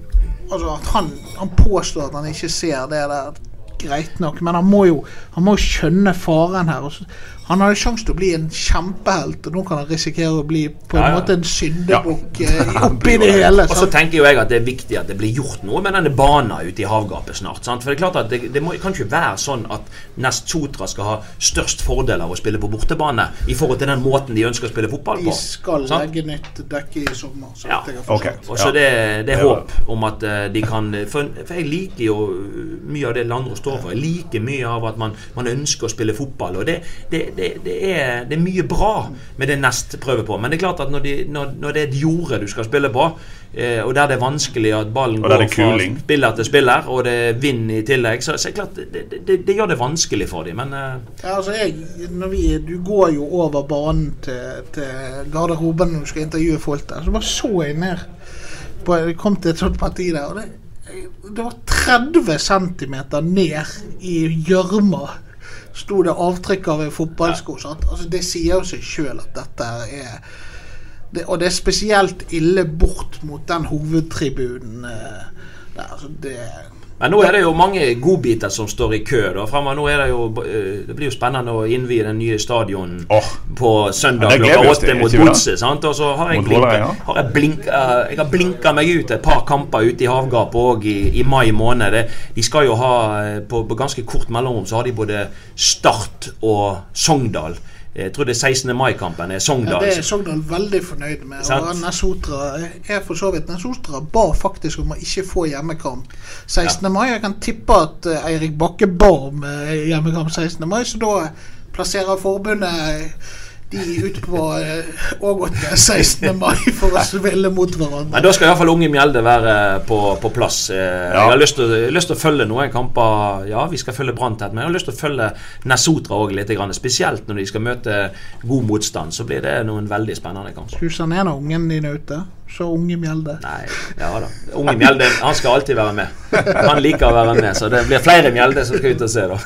altså at han, han påstår at han ikke ser det der greit nok, men han må jo han må skjønne faren her. Og så, han hadde sjanse til å bli en kjempehelt, og nå kan han risikere å bli på en Ja, ja. måte en syndebukk ja. oppi det hele. Og så tenker jo jeg at det er viktig at det blir gjort noe med denne banen ute i havgapet snart. Sant? For det er klart at det, det må, kan ikke være sånn at Nest Sotra skal ha størst fordel av å spille på bortebane i forhold til den måten de ønsker å spille fotball på. De skal Sant? legge nytt dekke i sommer. Så Ja, jeg har ok. forstått. Og så det, det er håp om at eh, de kan For, for jeg liker jo uh, mye av det Landro står for. Jeg liker mye av at man, man ønsker å spille fotball. Og det, det, det, det, er, det er mye bra med det Nest prøver på. Men det er klart at når, de, når, når det er et jorde du skal spille på, eh, og der det er vanskelig at ballen går fra kuling. spiller til spiller, og det er vind i tillegg, så, så er det klart det, det, det, det gjør det vanskelig for dem. Men eh, Ja, altså jeg, når vi, du går jo over banen til, til garderoben når du skal intervjue folk der. Så bare så jeg ned. På, jeg kom til et sånt parti der. og det, det var 30 cm ned i gjørma. Sto det avtrykk av en fotballsko. sant? Altså, det sier jo seg sjøl at dette er det, Og det er spesielt ille bort mot den hovedtribunen eh, der. Altså, det Men nå er det jo mange godbiter som står i kø. da Fremover nå er Det jo eh, Det blir jo spennende å innvie den nye stadionen oh. på søndag Ja, klokka åtte mot? Godset. Og så har jeg blinka, har jeg, blinka, jeg har blinka meg ut et par kamper ute i havgapet òg i, i mai måned. De skal jo ha eh, på, på ganske kort mellomrom så har de både Start og Sogndal. Jeg tror det er 16. mai-kampen er Ja, Sogndal. det er Sogndal veldig fornøyd med. Sant. Og Nesotra er for så vidt Nesotra ba faktisk om å ikke få hjemmekamp 16. mai. Jeg kan tippe at eh, Eirik Bakke ba om eh, hjemmekamp 16. mai, så da plasserer forbundet de ut på eh, Ågotne 16. mai for å spille mot hverandre. Men da skal iallfall Unge Mjelde være på, på plass. Eh, Jeg har lyst til, lyst til å følge noen kamper. Ja, vi skal følge Brann tett, men jeg har lyst til å følge Nesotra òg litt. Grann. Spesielt når de skal møte god motstand. Så blir det noen veldig spennende kamper. Husk er en av ungene dine ute. Så Unge Mjelde. Nei, ja da. Unge Mjelde han skal alltid være med. Han liker å være med, så det blir flere Mjelde som skal ut og se, da.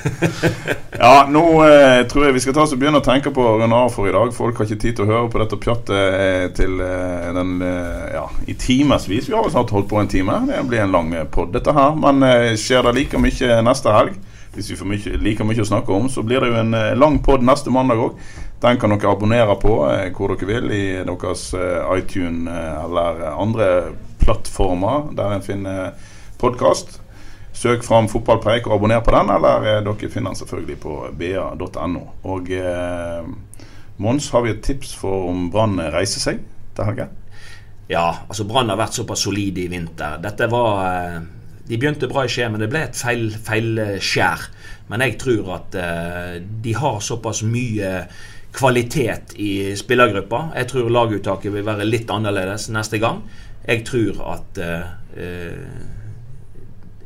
Ja, nå eh, tror jeg vi skal ta oss og begynne å tenke på å runde av for i dag. Folk har ikke tid til å høre på dette pjattet eh, til eh, den eh, ja, i timevis. Vi har vel snart holdt på en time. Det blir en lang pod, dette her. Men eh, skjer det like mye neste helg, hvis vi får mye, like mye å snakke om, så blir det jo en eh, lang pod neste mandag òg. Den kan dere abonnere på eh, hvor dere vil i deres eh, iTune eller andre plattformer der en finner podkast. Søk fram Fotballpreik og abonner på den, eller dere finner den selvfølgelig på ba.no. Og eh, Mons, har vi et tips for om Brann reiser seg til helgen? Ja, altså Brann har vært såpass solide i vinter. Dette var eh, De begynte bra i Skien, men det ble et feil, feilskjær. Men jeg tror at eh, de har såpass mye kvalitet i spillergruppa. Jeg tror laguttaket vil være litt annerledes neste gang. Jeg tror at eh, eh,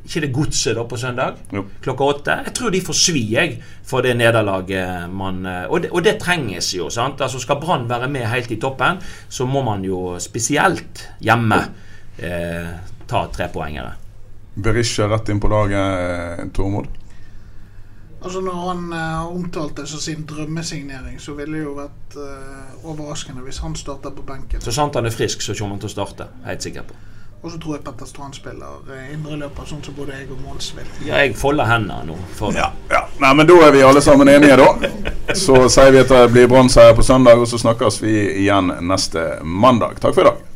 Ikke det godset da på søndag Jo. klokka åtte. Jeg tror de får svi jeg, for det nederlaget man eh, Og det, og det trenges jo. sant? Altså Skal Brann være med helt i toppen, så må man jo spesielt hjemme eh, ta trepoengere. Berisha rett inn på laget, eh, Tormod. Altså Når han uh, omtalte det som sin drømmesignering, så ville det jo vært uh, overraskende hvis han starta på benken. Så sant han er frisk, så kommer han til å starte. Helt sikker på. Og så tror jeg Petter Strand spiller indreløper, sånn som både jeg og Mons vil. Ja, jeg folder hendene nå. For. Ja, ja. Nei, men Da er vi alle sammen enige, da. Så sier vi at det blir Brann-seier på søndag, og så snakkes vi igjen neste mandag. Takk for i dag.